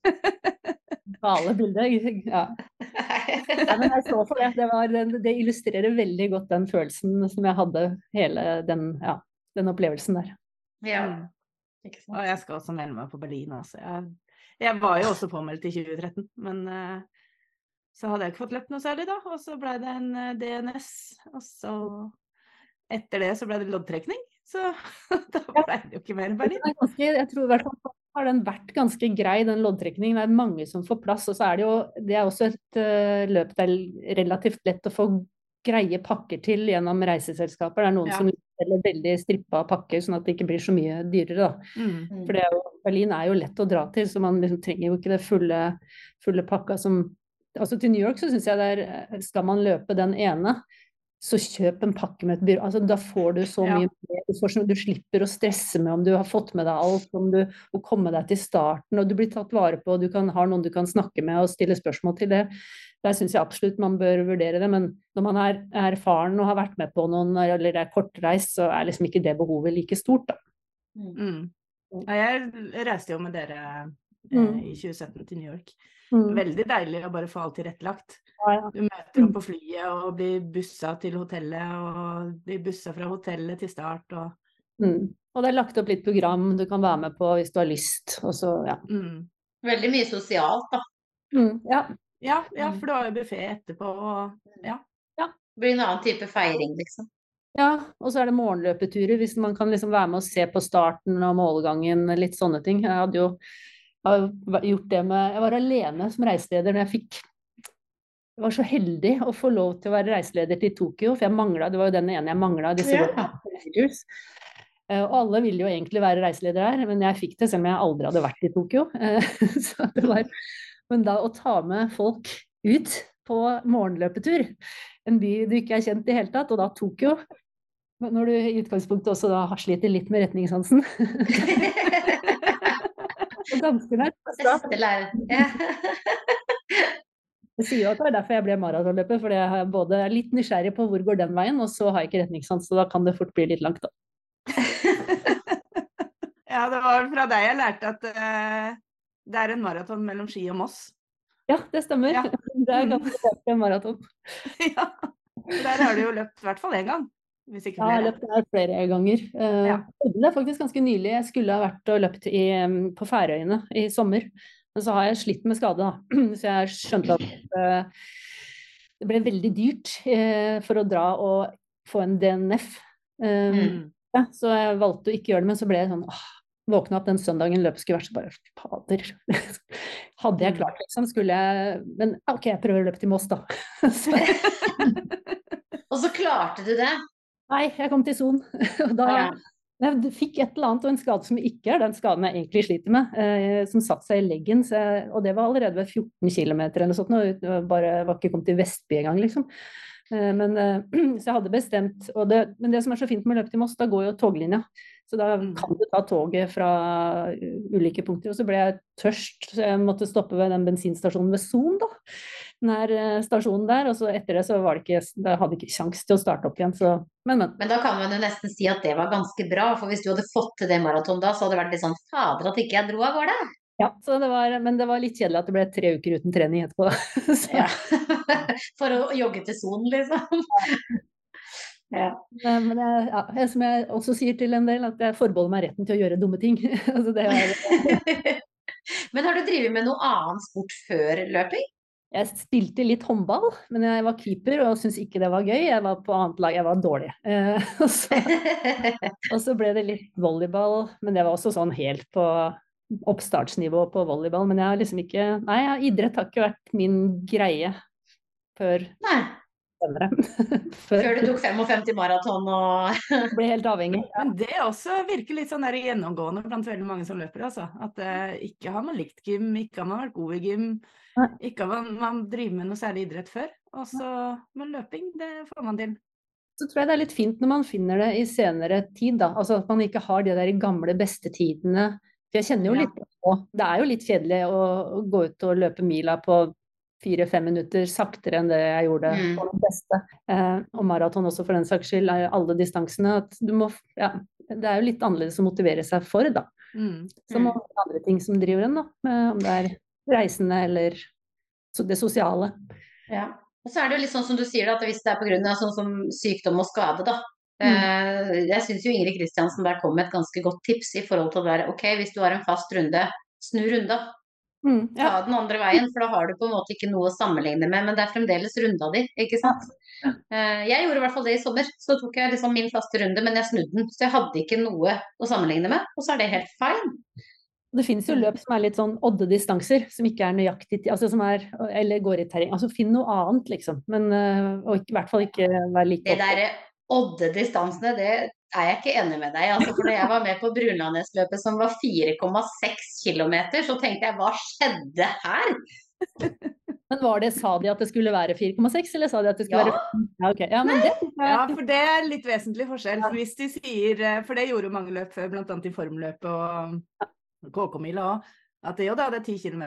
Gale bilde. Ja. ja. men jeg så for det. Det, var, det, illustrerer veldig godt den følelsen som jeg hadde hele den, ja, den opplevelsen der. Ja. Og jeg skal også melde meg på Berlin. Altså. Jeg, jeg, var jo også påmeldt i 2013, men uh, så hadde jeg ikke fått løpt noe særlig da. Og så ble det en uh, DNS, og så etter det så ble det loddtrekning. Så da ble det jo ikke mer Berlin. Jeg tror i hvert fall har den vært ganske grei, den loddtrekningen. Det er mange som får plass. Og så er det jo det er også et uh, løp det er relativt lett å få greie pakker til gjennom reiseselskaper. Det er noen ja. som selger veldig strippa pakker, sånn at det ikke blir så mye dyrere. Mm. For er jo, Berlin er jo lett å dra til, så man liksom trenger jo ikke det fulle, fulle pakka som Altså til New York så syns jeg det er Skal man løpe den ene, så kjøp en pakke med et byrå. Altså, da får du så mye mer. Du, så, du, slipper å stresse med om du har fått med deg alt, om du må komme deg til starten, og du blir tatt vare på, og du kan, har noen du kan snakke med og stille spørsmål til. det. Der syns jeg absolutt man bør vurdere det, men når man er, erfaren og har vært med på noen, eller er kortreist, så er liksom ikke det behovet like stort, da. Mm. mm. Ja, jeg reiste jo med dere eh, mm. i 2017 til New York. Mm. Veldig deilig å bare få alt tilrettelagt. Ja, ja. Du møter opp på flyet og blir bussa til hotellet, og blir bussa fra hotellet til start. Og... Mm. og det er lagt opp litt program du kan være med på hvis du har lyst. Så, ja. mm. Veldig mye sosialt, da. Mm, ja. ja. for du har jo buffé etterpå. Og, ja. Det blir en annen type feiring, liksom. Ja, og så er det morgenløpeturer, hvis man kan liksom være med og se på starten og målgangen, litt sånne ting. Jeg hadde jo har gjort det med Jeg var alene som reiseleder når jeg fikk Jeg var så heldig å få lov til å være reiseleder til Tokyo, for jeg mangla Det var jo den ene jeg mangla. Ja. Eh, og alle ville jo egentlig være reiseleder her, men jeg fikk det selv om jeg aldri hadde vært i Tokyo. Eh, så det var, men da å ta med folk ut på morgenløpetur, en by du ikke er kjent i hele tatt, og da Tokyo Når du i utgangspunktet også da sliter litt med retningssansen ganske nært. Beste lærer. Ja. Jeg sier jo at det er derfor jeg ble maratonløper, fordi jeg er både litt nysgjerrig på hvor går den veien, og så har jeg ikke retningssans, så da kan det fort bli litt langt, da. ja, det var fra deg jeg lærte at uh, det er en maraton mellom Ski og Moss. Ja, det stemmer. Ja. Det er ganske mm. en maraton. ja. Der har du jo løpt i hvert fall én gang. Hvis ikke flere. Ja, jeg har løpt der flere ganger. Uh, ja. Det er faktisk ganske nylig. Jeg skulle ha vært og løpt i, på Færøyene i sommer. Men så har jeg slitt med skade, da. Så jeg skjønte at uh, det ble veldig dyrt uh, for å dra og få en DNF. Mm. ja, så jeg valgte å ikke gjøre det, men så ble jeg sånn åh, Våkna opp den søndagen løpet skulle vært så bare Fader. Hadde jeg mm. klart, liksom, skulle jeg Men OK, jeg prøver å løpe til Moss, da. og så klarte du det? Nei, jeg kom til Son. da jeg fikk et eller annet og en skade som ikke er den skaden jeg egentlig sliter med, eh, som satte seg i leggen. Jeg, og det var allerede ved 14 km eller noe sånt. jeg bare var ikke kommet til Vestby engang, liksom. Eh, men, eh, så jeg hadde bestemt det, Men det som er så fint med å løpe til Moss, da går jo toglinja. Så da mm. kan du ta toget fra ulike punkter. Og så ble jeg tørst, så jeg måtte stoppe ved den bensinstasjonen ved Son, da. Nær eh, stasjonen der. Og så etter det så var det ikke Da hadde ikke kjangs til å starte opp igjen, så men, men. Men da kan man jo nesten si at det var ganske bra, for hvis du hadde fått til det maratonet da, så hadde det vært litt sånn fader at ikke jeg dro av gårde. Ja, det var, men det var litt kjedelig at det ble tre uker uten trening etterpå. ja. For å jogge til sonen, liksom. Ja. Men jeg, ja, som jeg også sier til en del, at jeg forbeholder meg retten til å gjøre dumme ting. altså er... Men har du drevet med noe annen sport før løping? Jeg spilte litt håndball, men jeg var keeper og syntes ikke det var gøy. Jeg var på annet lag, jeg var dårlig. Eh, og, så, og, så, ble det litt volleyball, men det var også sånn helt på oppstartsnivå på volleyball. Men jeg har liksom ikke Nei, idrett har ikke vært min greie før. Nei. Før du tok 55 maraton og Ble helt avhengig. Men det også virker litt sånn der gjennomgående blant veldig mange som løper, altså. At eh, ikke har man likt gym, ikke har man vært god i gym. Ikke at man, man driver med noe særlig idrett før. Og så med løping, det får man til. Så tror jeg det er litt fint når man finner det i senere tid, da. Altså at man ikke har de der gamle bestetidene. For jeg kjenner jo litt på Det er jo litt kjedelig å gå ut og løpe mila på fire-fem minutter saktere enn det jeg gjorde mm. på det beste. Eh, og maraton også for den saks skyld, er jo alle distansene. At du må Ja, det er jo litt annerledes å motivere seg for, da. Mm. Som mm. andre ting som driver en, da. Om det er reisende eller det sosiale. Ja. Og så er det jo litt sånn som du sier, at hvis det er pga. sånn som sykdom og skade, da. Mm. Eh, jeg syns jo Ingrid Kristiansen der kom med et ganske godt tips i forhold til å være ok, hvis du har en fast runde, snu runda. Mm, ja. Ta den andre veien, for da har du på en måte ikke noe å sammenligne med, men det er fremdeles runda di, ikke sant. Ja. Eh, jeg gjorde i hvert fall det i sommer. Så tok jeg liksom min faste runde, men jeg snudde den. Så jeg hadde ikke noe å sammenligne med, og så er det helt fine. Det finnes jo løp som er litt sånn odde-distanser, som ikke er nøyaktig altså som er, Eller går i terreng. Altså finn noe annet, liksom. Men, eh, og i hvert fall ikke være like Det derre odde-distansene, det er jeg ikke enig med deg i. Altså, for da jeg var med på Brunlandnesløpet som var 4,6 km, så tenkte jeg hva skjedde her? Men var det, Sa de at det skulle være 4,6, eller sa de at det skulle ja. være ja, okay. ja, det, ja, for det er litt vesentlig forskjell. For hvis de sier, eh, for det gjorde mange løp før, bl.a. i formløpet og KK-mila òg, at jo da, det er 10 km.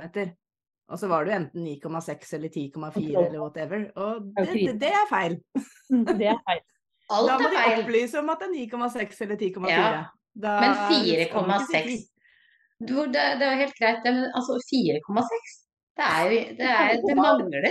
Og så var jo enten 9,6 eller 10,4 eller whatever. Og det, det, det, er feil. Det er feil. Alt da må de opplyse om at det er 9,6 eller 10,4. Ja. Men 4,6 det, det er helt greit, men altså 4,6 det er jo det, er, det mangler.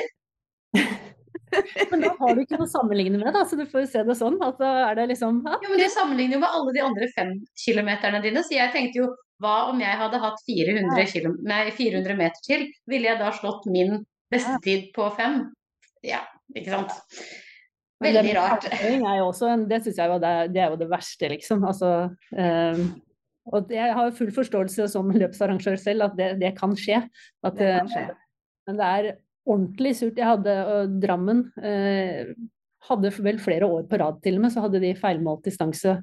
men da har du ikke noe å sammenligne med, da, så du får se det sånn. at da er det liksom ja. Jo, men Du sammenligner jo med alle de andre fem kilometerne dine, så jeg tenkte jo hva om jeg hadde hatt 400, kilo, nei, 400 meter til? Ville jeg da slått min beste tid på fem? Ja, ikke sant. Veldig rart. Er også, det syns jeg det, det, er jo det verste, liksom. Altså, um, og jeg har full forståelse som løpsarrangør selv at det, det kan skje. At, det kan skje. Men det er ordentlig surt. Jeg hadde uh, Drammen uh, hadde vel flere år på rad til og med, så hadde de feilmålt distanse.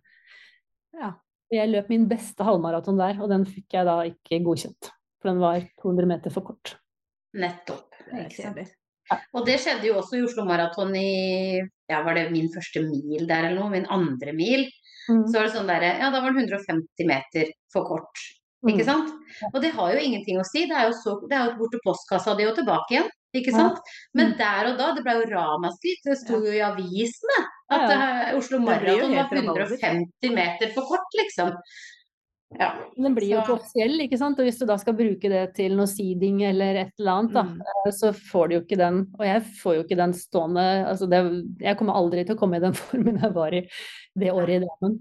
Ja. Jeg løp min beste halvmaraton der, og den fikk jeg da ikke godkjent. For den var 200 meter for kort. Nettopp. Ja. Og det skjedde jo også i Oslo Maraton i ja, var det min første mil der eller noe, min andre mil. Mm. Så var det sånn der, ja da var den 150 meter for kort. Ikke mm. sant? Og det har jo ingenting å si. Det er jo, så, det er jo bort til postkassa di og tilbake igjen. Ikke sant? Men mm. der og da, det ble jo ramaskritt. Det sto jo i avisene at. Eh, Oslo Maraton var 150 meter for kort, liksom. Ja. Den blir jo ikke offisiell, ikke sant. Og hvis du da skal bruke det til noe seeding eller et eller annet, da, mm. Eh, så får du jo ikke den. Og jeg får jo ikke den stående altså det, Jeg kommer aldri til å komme i den formen jeg var i det året i Drammen.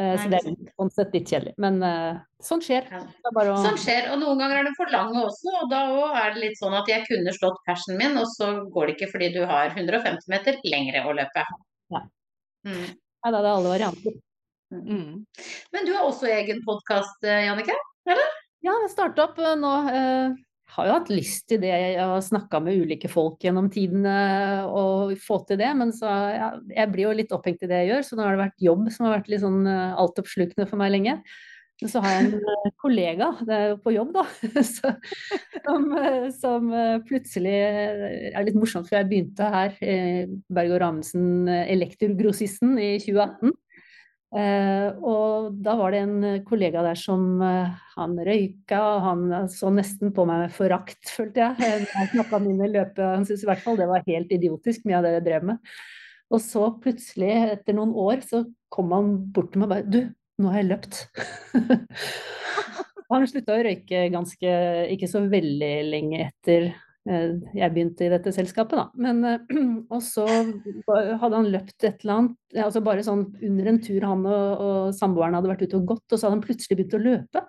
Uh, så det er sånn sett litt kjedelig. Men uh, sånn skjer. Å... Sånn skjer, og noen ganger er det for lange også. Og da òg er det litt sånn at jeg kunne slått persen min, og så går det ikke fordi du har 150 meter lengre å løpe. Mm. ja da er det alle varianter. Mm. Men du har også egen podkast, eh, Jannicke? Eller? Ja, jeg starta opp nå. Jeg har jo hatt lyst til det. Jeg har snakka med ulike folk gjennom tidene og få til det, men så ja, jeg blir jo litt opphengt i det jeg gjør, så nå har det vært jobb som har vært litt sånn eh, altoppslukende for meg lenge. Men så har jeg en eh, kollega, på jobb da, som, eh, som, plutselig er litt morsomt, for jeg begynte her, Berg og Ramensen, Elektrogrossisten, i 2018. Uh, og da var det en kollega der som han røyka, og han så nesten på meg med forakt, følte jeg. Jeg snakka mine løpe, Han syntes i hvert fall det var helt idiotisk, mye av det jeg drev med. Og så plutselig, etter noen år, så kom han bort til meg og bare Du, nå har jeg løpt. han slutta å røyke ganske ikke så veldig lenge etter Eh, jeg begynte i dette selskapet, da. Men, eh, og så hadde han løpt et eller annet, altså bare sånn under en tur han og, og samboeren hadde vært ute og gått, og så hadde han plutselig begynt å løpe.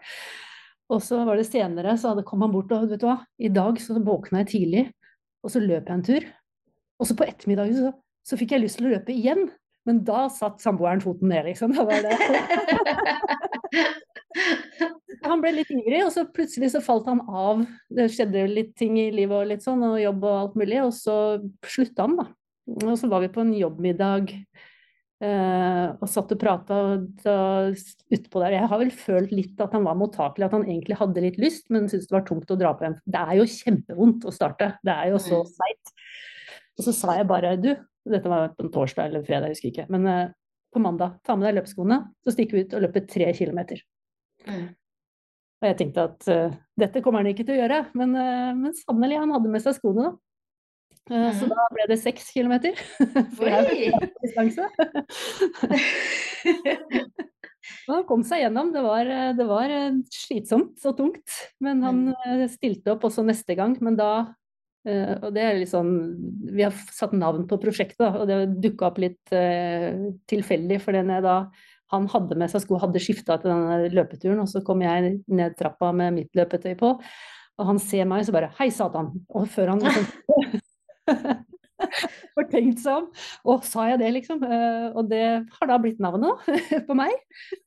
Og så var det senere, så hadde, kom han bort og vet du hva, i dag så våkna jeg tidlig, Og så løp jeg en tur. Og så på ettermiddagen så, så fikk jeg lyst til å løpe igjen. Men da satt samboeren foten ned, liksom. Da var det Han ble litt ivrig, og så plutselig så falt han av. Det skjedde litt ting i livet og litt sånn, og jobb og alt mulig, og så slutta han, da. Og så var vi på en jobbmiddag eh, og satt og prata utpå der. Jeg har vel følt litt at han var mottakelig, at han egentlig hadde litt lyst, men syntes det var tungt å dra på hjem. Det er jo kjempevondt å starte, det er jo så mm. seigt. Og så sa jeg bare du, dette var på en torsdag eller fredag, jeg husker ikke, men eh, på mandag, ta med deg løpeskoene, så stikker vi ut og løper tre kilometer. Mm. Og jeg tenkte at uh, dette kommer han ikke til å gjøre, men, uh, men sannelig, han hadde med seg skoene, da. Uh, mm. Så da ble det seks kilometer. For jeg distanse. Han kom seg gjennom. Det var, det var, slitsomt og tungt. Men han mm. stilte opp også neste gang. Men da Uh, og det er litt sånn, Vi har satt navn på prosjektet, og det dukka opp litt uh, tilfeldig. For det da han hadde med seg sko, hadde skifta til denne løpeturen, og så kom jeg ned trappa med mitt løpetøy på. Og han ser meg, så bare 'hei, satan'. Og før han liksom får tenkt seg om. Og sa jeg det, liksom? Uh, og det har da blitt navnet på meg.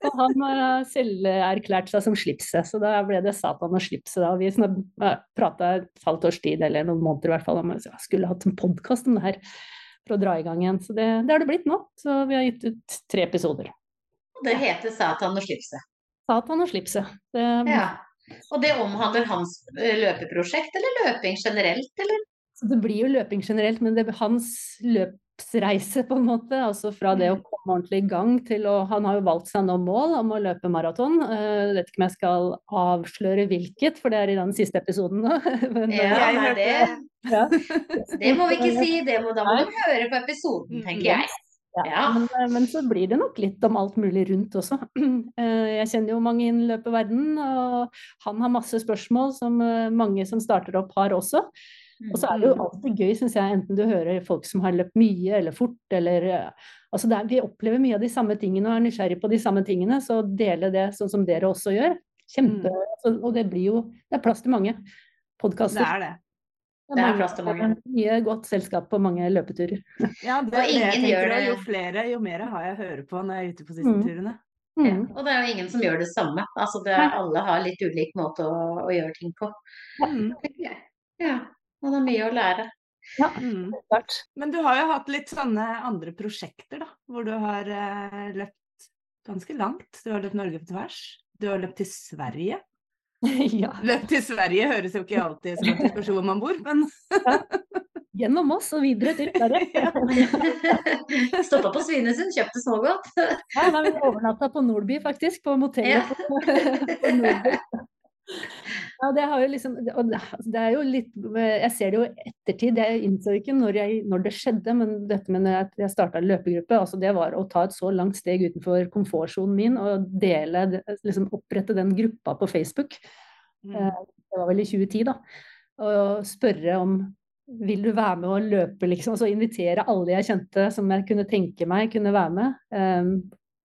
Og han har selv erklært seg som slipset, så da ble det Satan og slipset. Da. Vi uh, prata et halvt års tid, eller noen måneder i hvert fall, om jeg skulle hatt en podkast om det her for å dra i gang igjen. Så det, det har det blitt nå. Så vi har gitt ut tre episoder. Det heter Satan og slipset. Satan og slipset. Det, ja. Og det omhandler hans eh, løpeprosjekt, eller løping generelt, eller? Så det blir jo løping generelt, men det er hans løpsreise, på en måte. Altså fra det å mm. komme ordentlig i gang til å Han har jo valgt seg nå mål om å løpe maraton. Eh, jeg vet ikke om jeg skal avsløre hvilket, for det er i den siste episoden nå. men, ja, eh, nei, det, ja. det må vi ikke si. Det må, da må du høre på episoden, mm, tenker jeg. Ja, ja. Men, eh, men, så blir det nok litt om alt mulig rundt også. Jeg kjenner jo mange innen løpeverdenen, og han har masse spørsmål som mange som starter opp har også. Og så er det jo mm. alltid gøy, syns jeg, enten du hører folk som har løpt mye eller fort, eller Altså er, vi opplever mye av de samme tingene og er nysgjerrig på de samme tingene, så dele det sånn som dere også gjør. Kjempe mm. Altså, og det blir jo Det er plass til mange podkaster. Det er det. Det er plass til mange. Mye godt selskap på mange løpeturer. Ja, det er det jeg tenker. Jo flere, jo mer har jeg å høre på når jeg er ute på disse mm. turene. Mm. Ja, og det er jo ingen som gjør det samme. Altså det, alle har litt ulik måte å, å gjøre ting på. Mm. Ja. Man har mye å lære. Ja, mm. klart. Men du har jo hatt litt sånne andre prosjekter, da. Hvor du har eh, løpt ganske langt. Du har løpt Norge på tvers. Du har løpt til Sverige. ja. Løpt til Sverige høres jo ikke alltid som en spørs hvor man bor, men ja. Gjennom oss og videre til Sverige. Stoppa på Svinesund, kjøpte smågodt. ja, da vi overnatta på Nordby, faktisk. På motellet ja. på, på Nordby. Ja, det, liksom, det, er jo litt Jeg ser det jo i ettertid. Jeg innså ikke når, jeg, når, det skjedde, men dette med at jeg starta løpegruppe, altså det var å ta et så langt steg utenfor komfortsonen min og dele, liksom opprette den gruppa på Facebook. Mm. Eh, det var vel i 2010, da. Og spørre om vil du være med og løpe, liksom. Altså invitere alle jeg kjente som jeg kunne tenke meg kunne være med. Um,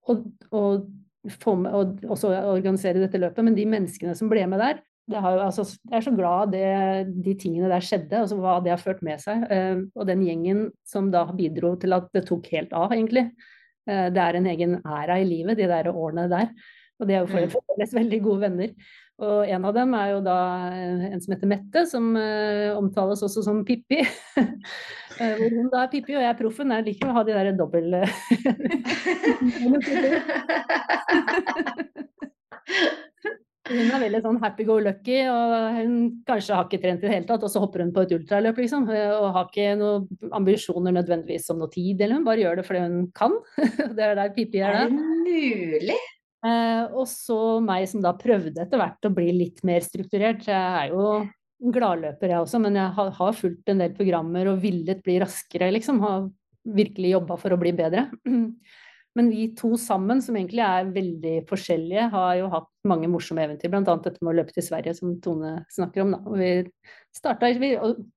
og, og med, og også organisere dette løpet, men de menneskene som ble med der, har, altså, jeg er så glad det, de tingene der skjedde, altså hva det har ført med seg. Eh, og den gjengen som da bidro til at det tok helt av, egentlig. Eh, det er en egen æra i livet, de der årene der. Og det er jo for mm. fremdeles veldig gode venner. Og en av dem er jo da eh, en som heter Mette, som uh, omtales også som Pippi. hvor hun da er Pippi, og jeg er proffen. Jeg liker å ha de der dobbel... Hun er veldig sånn happy go lucky, og hun kanskje har ikke trent i det hele tatt, og så hopper hun på et ultraløp, liksom. Og har ikke noen ambisjoner nødvendigvis om noe tid, eller hun bare gjør det fordi hun kan. Det er der Pippi er. Er det mulig? Eh, og så meg som da prøvde etter hvert å bli litt mer strukturert. Jeg er jo gladløper jeg også, men jeg har, fulgt en del programmer og villet bli raskere, liksom. Har virkelig jobba for å bli bedre. Men vi to sammen, som egentlig er veldig forskjellige, har jo hatt mange morsomme eventyr. Bl.a. dette med å løpe til Sverige, som Tone snakker om. Vi, startet, vi,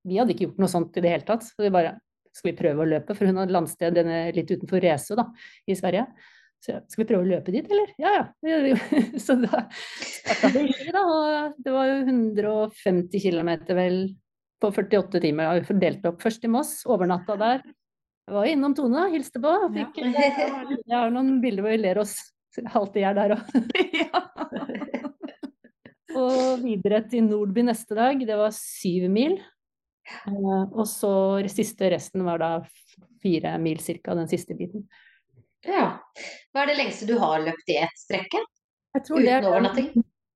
vi hadde ikke gjort noe sånt i det hele tatt. Så vi bare skal vi prøve å løpe? For hun hadde landsted litt utenfor Rese da, i Sverige. Så skal vi prøve å løpe dit, eller? Ja, ja. Så da starta vi da, og det var jo 150 km vel på 48 timer. Vi fordelt opp først i Moss, overnatta der. Jeg var innom Tone, hilste på. Fikk, jeg har noen bilder hvor vi ler oss halvt i hjel der òg. og videre til Nordby neste dag. Det var syv mil. Uh, og så siste resten var da fire mil ca. den siste biten. Ja. Hva er det lengste du har løpt i ett strekke? Uten overnatting?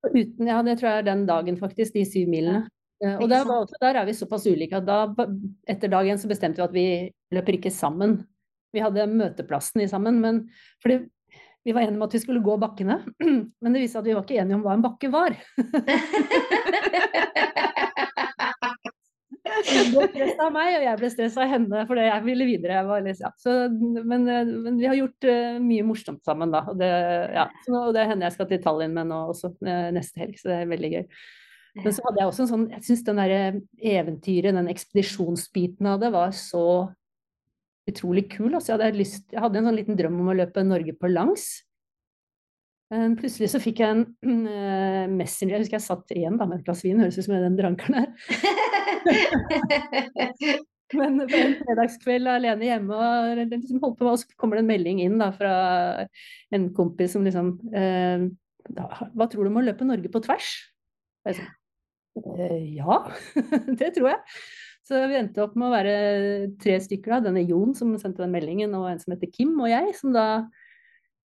Uten, ja, det tror jeg er den dagen, faktisk. De syv milene. Uh, og der, der, er vi såpass ulike at da, etter dag én så bestemte vi at vi løper ikke sammen. Vi hadde møteplassen i sammen, men fordi vi var enige om at vi skulle gå bakkene, men det viste seg at vi var ikke enige om hva en bakke var. Hun ble stressa av meg, og jeg ble stressa av henne fordi jeg ville videre. Jeg litt, ja. så, men, men, vi har gjort uh, mye morsomt sammen, da. Og det, ja. så, og det hender jeg skal til Tallinn med nå også uh, neste helg, så det er veldig gøy. Men så hadde jeg også en sånn Jeg syns den derre eventyret, den ekspedisjonsbiten av det, var så utrolig kul. Altså, jeg, hadde lyst, jeg hadde en sånn liten drøm om å løpe Norge på langs. Men plutselig så fikk jeg en uh, messenger, jeg husker jeg satt igjen da med et glass vin, høres ut som den drankeren her. Men på en fredagskveld alene hjemme, og liksom holdt på, og så kommer det en melding inn da, fra en kompis som liksom uh, Hva tror du om å løpe Norge på tvers? Og jeg sa, uh, ja, det tror jeg. Så vi endte opp med å være tre stykker. da, Denne Jon som sendte den meldingen, og en som heter Kim, og jeg, som da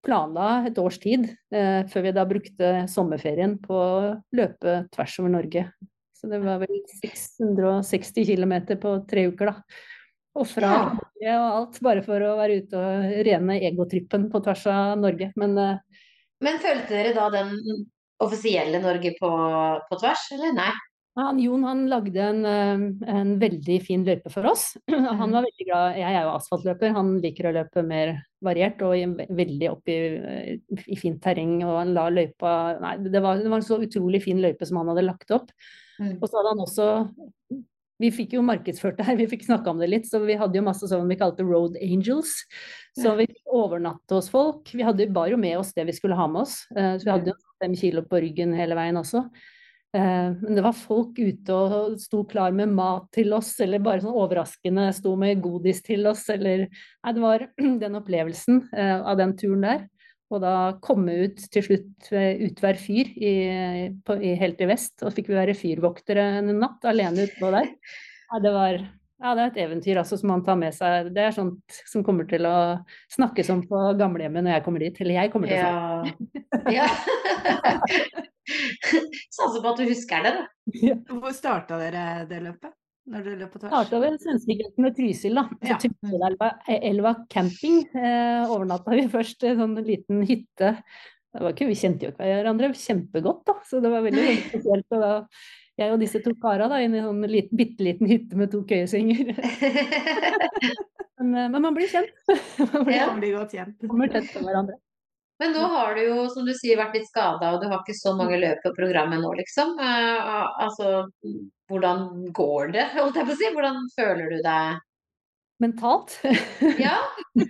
planla et års tid eh, før vi da brukte sommerferien på å løpe tvers over Norge. Så det var vel 660 km på tre uker, da. Og fra ja. og alt bare for å være ute og rene egotrippen på tvers av Norge. Men, eh, Men følte dere da den offisielle Norge på, på tvers, eller nei? Han, Jon han lagde en, eh, en, veldig fin løype for oss. Han mm. var veldig glad, Jeg er jo asfaltløper, han liker å løpe mer variert og veldig opp i, i fint terreng. Og han la løypa Nei, det var, det var, en så utrolig fin løype som han hadde lagt opp. Mm. Og så hadde han også Vi fikk jo markedsført det her, vi fikk snakka om det litt, så vi hadde jo masse sånn vi kalte Road Angels. Så vi fikk overnatte hos folk. Vi hadde, bar jo med oss det vi skulle ha med oss. Eh, så vi hadde jo fem kilo på ryggen hele veien også. Eh, men det var folk ute og sto klar med mat til oss, eller bare sånn overraskende sto med godis til oss, eller Nei, det var den opplevelsen eh, av den turen der. Og da komme ut til slutt ved Utvær fyr i, på, i, helt i vest, og fikk vi være fyrvoktere en natt alene utpå der. Ja, det var ja, det er et eventyr altså, som man tar med seg. Det er sånt som kommer til å snakkes om på gamlehjemmet når jeg kommer dit. Eller jeg kommer til å snakke. Ja. ja. Satser på at du husker det, da. Hvor starta dere det løpet? Når dere løp på tvers? Starta ved svenskegrensen ved Trysil, da. Ja. Trysilelva Elva camping eh, overnatta vi først i en sånn liten hytte. Ikke, vi kjente jo ikke hverandre kjempegodt, da, så det var veldig, veldig spesielt. Og da, jeg og disse to kara da, inn i en sånn liten, bitte liten hytte med to køyesenger. men, eh, men, man blir kjent. man blir, ja. blir godt kjent. Kommer tett på hverandre. Men nå har du jo, som du sier, vært litt skada, og du har ikke så mange løp på programmet nå, liksom. Uh, altså, hvordan går det, holdt jeg på å si? Hvordan føler du deg? Mentalt? ja.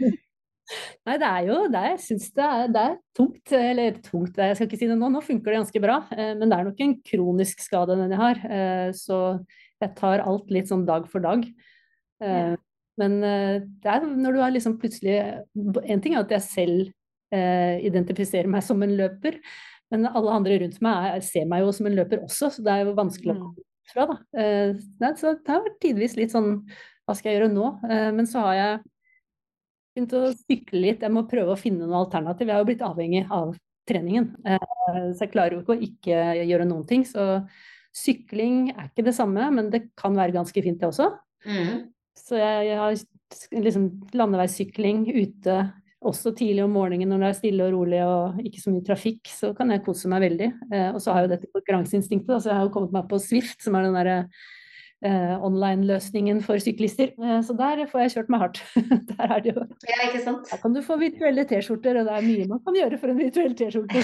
Nei, det er jo det. Jeg syns det, det, er tungt. Eller tungt, jeg skal ikke si det nå. Nå funker det ganske bra. Eh, men det er nok en kronisk skade den jeg har. Eh, så jeg tar alt litt sånn dag for dag. Men det er når du har liksom plutselig En ting er at jeg selv eh, identifisere meg som en løper. Men alle andre rundt meg er, ser meg jo som en løper også, så det er jo vanskelig å mm. komme fra. Da. Eh, så det har vært tidvis litt sånn Hva skal jeg gjøre nå? Eh, men så har jeg begynt å sykle litt. Jeg må prøve å finne noe alternativ. Jeg har jo blitt avhengig av treningen. Eh, så jeg klarer jo ikke å ikke gjøre noen ting. Så sykling er ikke det samme, men det kan være ganske fint, det også. Mm. Så jeg, jeg har liksom landeveissykling ute også tidlig om morgenen når det er stille og rolig og ikke så mye trafikk, så kan jeg kose meg veldig. Eh, og så har jeg jo dette konkurranseinstinktet, så jeg har jo kommet meg på Swift, som er den derre eh, online-løsningen for syklister. Eh, så der får jeg kjørt meg hardt. der er det jo Ja, ikke sant. Der kan du få virtuelle T-skjorter, og det er mye man kan gjøre for en virtuell T-skjorte.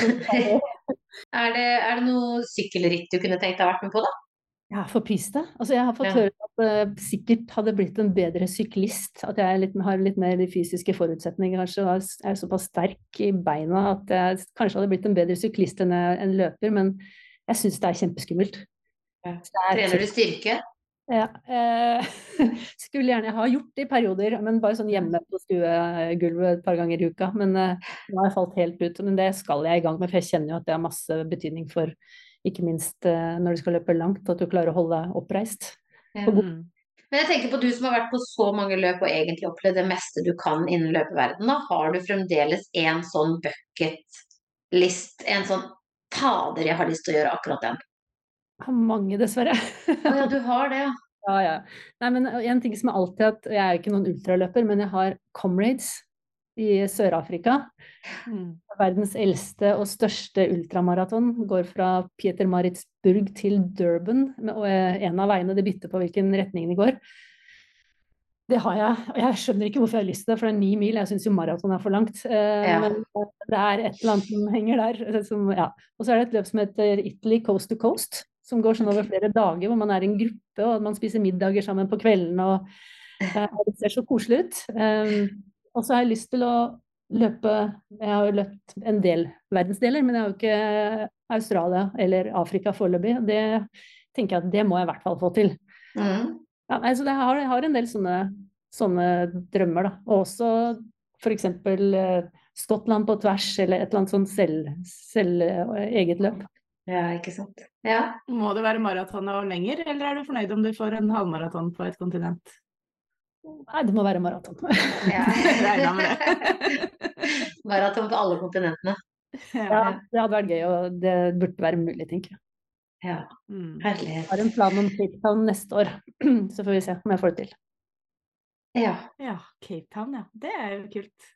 er, er det noe sykkelritt du kunne tenkt deg å vært med på, da? Ja, er piste. Altså, jeg har fått ja. høre at jeg uh, sikkert hadde blitt en bedre syklist. At jeg litt, har litt mer de fysiske forutsetninger, kanskje. Og er såpass sterk i beina at jeg kanskje hadde blitt en bedre syklist enn en løper. Men jeg syns det er kjempeskummelt. Ja. Trener du styrke? Ja, eh, skulle gjerne ha gjort det i perioder, men bare sånn hjemme på stuegulvet et par ganger i uka. Men eh, nå har jeg falt helt ut. Men det skal jeg i gang med, for jeg kjenner jo at det har masse betydning for ikke minst eh, når du skal løpe langt, at du klarer å holde deg oppreist. Ja. Men jeg tenker på du som har vært på så mange løp og egentlig opplevd det meste du kan innen løpeverdenen. Har du fremdeles en sånn bucket list, en sånn Fader, jeg har lyst til å gjøre akkurat den. Mange, dessverre. Å ja, du har det, ja. Ja, ja. Nei, men en ting som er alltid at Jeg er jo ikke noen ultraløper, men jeg har Comrades i Sør-Afrika. Mm. Verdens eldste og største ultramaraton går fra Pieter Maritzburg til Durban. Og en av veiene det bytter på hvilken retning det går. Det har jeg. Og jeg skjønner ikke hvorfor jeg har lyst til det, for det er ni mil. Jeg syns jo maraton er for langt. Eh, ja. Men det er et eller annet som henger der. Som, ja. Og så er det et løp som heter Italy Coast to Coast som går sånn over flere dager, hvor man er i en gruppe og man spiser middager sammen på kvelden. og Det ser så koselig ut. Og så har jeg lyst til å løpe Jeg har jo løpt en del verdensdeler, men jeg har jo ikke Australia eller Afrika foreløpig. Det tenker jeg at det må jeg i hvert fall få til. Mm. Ja, altså jeg, har, jeg, har, en del sånne, sånne drømmer, da. Og også f.eks. Uh, Skottland på tvers, eller et eller annet sånt selv, selv uh, eget løp. Ja, ikke sant. Ja. Må det være maraton og lenger, eller er du fornøyd om du får en halvmaraton på et kontinent? Nei, det må være maraton. Ja, regna med det. maraton på alle kontinentene. Ja, det hadde vært gøy, og det burde være mulig, tenker jeg. Ja, mm. herlighet. Jeg har en plan om Cape Town neste år, så får vi se om jeg får det til. Ja. ja Cape Town, ja. Det er jo kult.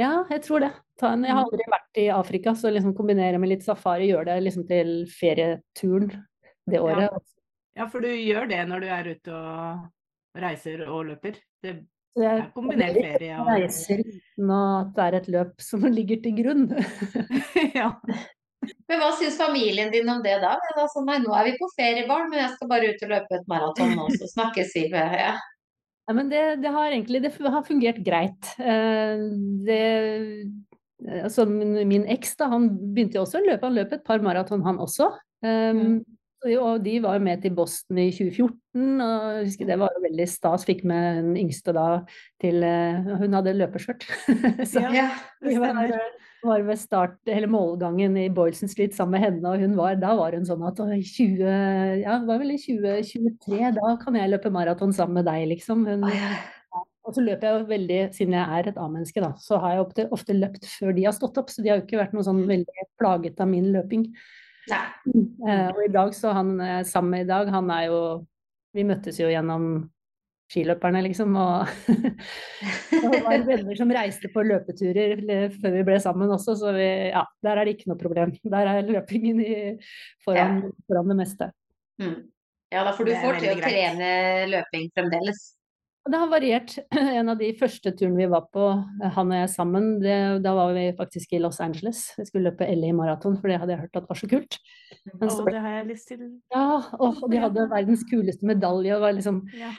Ja, jeg tror det. En, jeg har aldri vært i Afrika, så liksom kombinere med litt safari, gjør det liksom til ferieturen det året. Ja. ja. for du gjør det når du er ute og reiser og løper? Det er kombinert ferie og Reiser uten at det er et løp som ligger til grunn. ja. Men hva syns familien din om det da? Altså, nei, nå er vi på feriebarn, men jeg skal bare ut og løpe et maraton nå, så snakkes vi. Ja. Ja, men det, det, har egentlig det har fungert greit. Eh, det, altså min eks han begynte jo også å løpe, han løp et par maraton han også. Um, mm. Og de var jo med til Boston i 2014, og jeg husker det var jo veldig stas. Fikk med den yngste da til uh, Hun hadde løpeskjørt. så ja, vi var, var ved start, hele målgangen i Boylson Street sammen med henne, og hun var, da var hun sånn at 20, ja, det var vel i 2023, da kan jeg løpe maraton sammen med deg, liksom. Hun, og så løper jeg jo veldig, siden jeg er et A-menneske, da, så har jeg ofte, ofte, løpt før de har stått opp, så de har jo ikke vært noe sånn veldig plaget av min løping. Uh, og i dag, så han eh, sammen med i dag, han er jo Vi møttes jo gjennom skiløperne, liksom. Og det var venner som reiste på løpeturer før vi ble sammen også, så vi, ja, der er det ikke noe problem. Der er løpingen i, foran, ja. foran, det meste. Mm. Ja, da får du får til å trene løping fremdeles. Det har variert. En av de første turene vi var på, han og jeg sammen, det, da var vi faktisk i Los Angeles. Vi skulle løpe LA maraton, for det hadde jeg hørt at var så kult. Så, det har jeg lyst til. Ja, og de hadde verdens kuleste medalje. og liksom ja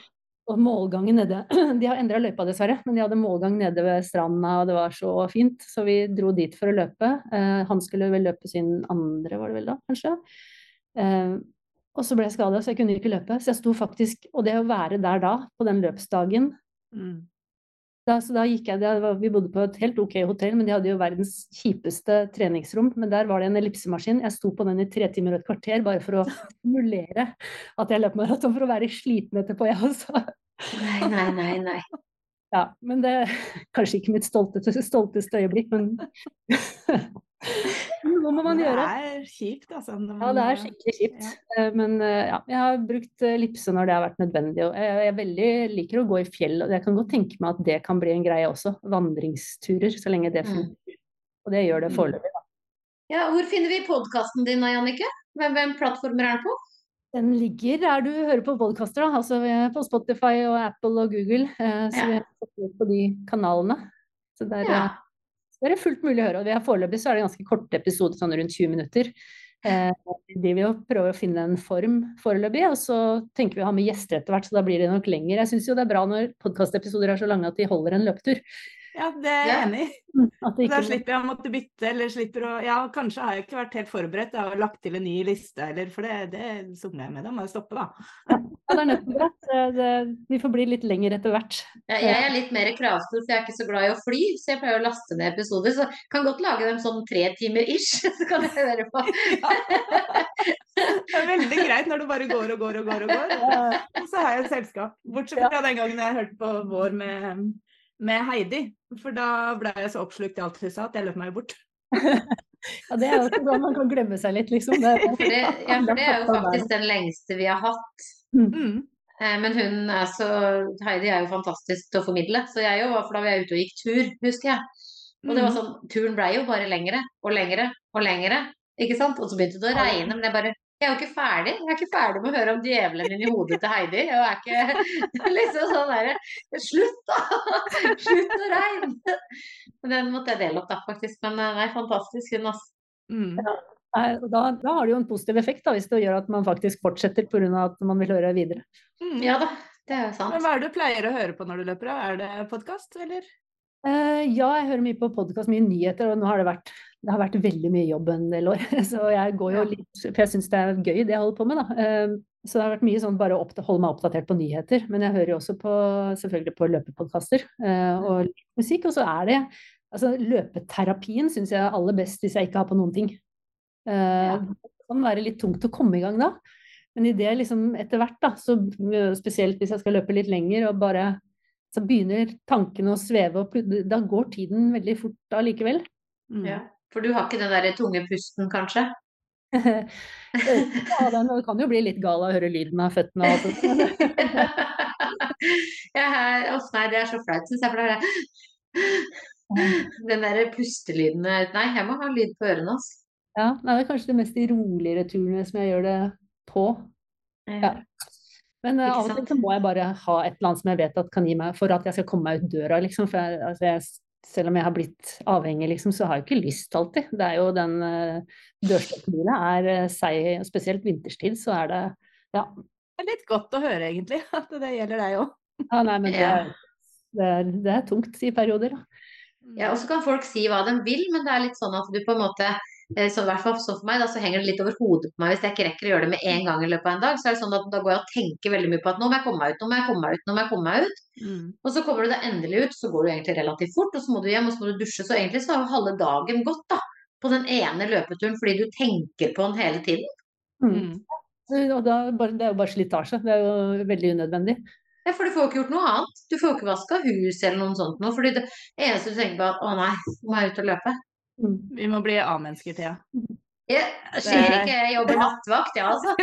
og målgangen nede De har endra løypa, dessverre, men de hadde målgang nede ved stranda, og det var så fint. Så vi dro dit for å løpe. Eh, han skulle vel løpe sin andre, var det vel da, kanskje. Og så ble jeg skada, så jeg kunne ikke løpe. Så jeg sto faktisk Og det å være der da, på den løpsdagen mm. da, Så da gikk jeg var, Vi bodde på et helt ok hotell, men de hadde jo verdens kjipeste treningsrom. Men der var det en ellipsemaskin. Jeg sto på den i tre timer og et kvarter bare for å simulere at jeg løp maraton, for å være sliten etterpå, jeg også. Nei, nei, nei, nei. Ja, men det kanskje ikke mitt stolteste, stolteste øyeblikk, men Noe må man gjøre. Det er kjipt, altså. Man, ja, det er skikkelig kjipt. Ja. Eh, men eh, ja, jeg har brukt lipse når det har vært nødvendig. Og jeg, jeg veldig liker å gå i fjell, og jeg kan godt tenke meg at det kan bli en greie også. Vandringsturer, så lenge det mm. fungerer. Og det gjør det mm. foreløpig, da. Ja, hvor finner vi podkasten din, Jannicke? Hvem, hvem plattformer er den på? Den ligger der du hører på podkaster, altså på Spotify og Apple og Google. Eh, så ja. vi har fått på de kanalene. Så der, ja. Det er fullt mulig å høre. og vi har Foreløpig så er det ganske korte episoder, sånn rundt 20 minutter. Eh, vi vil jo prøve å finne en form foreløpig, og så tenker vi å ha med gjester etter hvert, så da blir det nok lenger. Jeg syns jo det er bra når podkastepisoder er så lange at de holder en løpetur. Ja, det er jeg enig i. Mm, ikke... Da slipper jeg å måtte bytte, eller slipper å Ja, kanskje har jeg ikke vært helt forberedt. Jeg har lagt til en ny liste, eller For det, det somler jeg med. Da må jeg stoppe, da. Ja, det er nødt Vi får bli litt lenger etter hvert. Ja, jeg er litt mer kravstor, for jeg er ikke så glad i å fly. Så jeg pleier å laste ned episoder. Så kan godt lage dem sånn tre timer ish, så kan jeg høre på. Det er veldig greit når det bare går og går og går og går. Og så har jeg et selskap. Bortsett fra den gangen jeg hørte på Vår med med Heidi. For da ble jeg så oppslukt i alt hun sa at jeg løp meg bort. ja, det er jo ikke bra man kan glemme seg litt, liksom. Det, for det, ja, for det er jo faktisk den lengste vi har hatt. Mm. Eh, men hun er så Heidi er jo fantastisk til å formidle, så jeg jo, for da var jeg ute og gikk tur, husker jeg. Og det var mm. sånn, turen blei jo bare lengre og lengre og lengre, ikke sant. Og så begynte det å regne, men jeg bare jeg er jo ikke ferdig. Jeg er ikke ferdig med å høre om djevelen inni hodet til Heidi. Jeg er ikke liksom sånn derre Slutt, da! Slutt å regne! Den måtte jeg dele opp, da, faktisk. Men det nei, fantastisk hun, altså. Mm. Da, da, har det jo en positiv effekt, da, hvis det gjør at man faktisk fortsetter pga. at man vil høre videre. Mm. Ja da, det er jo sant. Men hva er det du pleier å høre på når du løper? Er det podkast, eller? Uh, ja, jeg hører mye på podkast, mye nyheter, og nå har det vært det har vært veldig mye jobb en del år. Så jeg går jo litt For jeg syns det er gøy, det jeg holder på med, da. Uh, så det har vært mye sånn bare å holde meg oppdatert på nyheter. Men jeg hører jo også på selvfølgelig på løpepodkaster uh, og musikk. Og så er det Altså løpeterapien syns jeg er aller best hvis jeg ikke har på noen ting. Ja. Det kan være litt tungt å komme i gang da. Men i det liksom etter hvert, da, så spesielt hvis jeg skal løpe litt lenger og bare så begynner tankene å sveve, og da går tiden veldig fort allikevel. Mm. Ja, for du har ikke den der tunge pusten, kanskje? ja, den kan jo bli litt gal av å høre lyden av føttene og sånt. ja, å nei, det er så flaut, syns jeg. For det er den der pustelyden Nei, jeg må ha lyd på ørene. Altså. Ja, nei, det er kanskje de mest roligere turene som jeg gjør det på. Ja. Men uh, av og til så må jeg bare ha et eller annet som jeg vet at kan gi meg for at jeg skal komme meg ut døra, liksom. For jeg, altså jeg, selv om jeg har blitt avhengig, liksom, så har jeg ikke lyst alltid. Det er jo den uh, dørstokkmila er uh, seig, spesielt vinterstid, så er det ja. Det er litt godt å høre, egentlig, at det gjelder deg òg. Ja, nei, men det, er, det, er, det er tungt i perioder, da. Ja, og så kan folk si hva de vil, men det er litt sånn at du på en måte Eh, så i hvert fall sånn for meg da, så henger det litt over hodet på meg hvis jeg ikke rekker å gjøre det med en gang i løpet av en dag. Så er det sånn at da går jeg og tenker veldig mye på at nå må jeg komme meg ut, nå må jeg komme meg ut, nå må jeg komme meg ut. Mm. Og så kommer du deg endelig ut, så går du egentlig relativt fort, og så må du hjem og så må du dusje. Så egentlig så har halve dagen gått da, på den ene løpeturen fordi du tenker på den hele tiden. Mm. Og da, det er jo bare slitasje. Det er jo veldig unødvendig. Ja, for du får jo ikke gjort noe annet. Du får jo ikke vaska hus eller noe sånt noe. fordi det eneste du tenker på er å nei, nå må jeg ut og løpe. Mm. Vi må bli A-mennesker, Thea. Ja, skjer ikke. Jeg jobber nattvakt, ja, altså.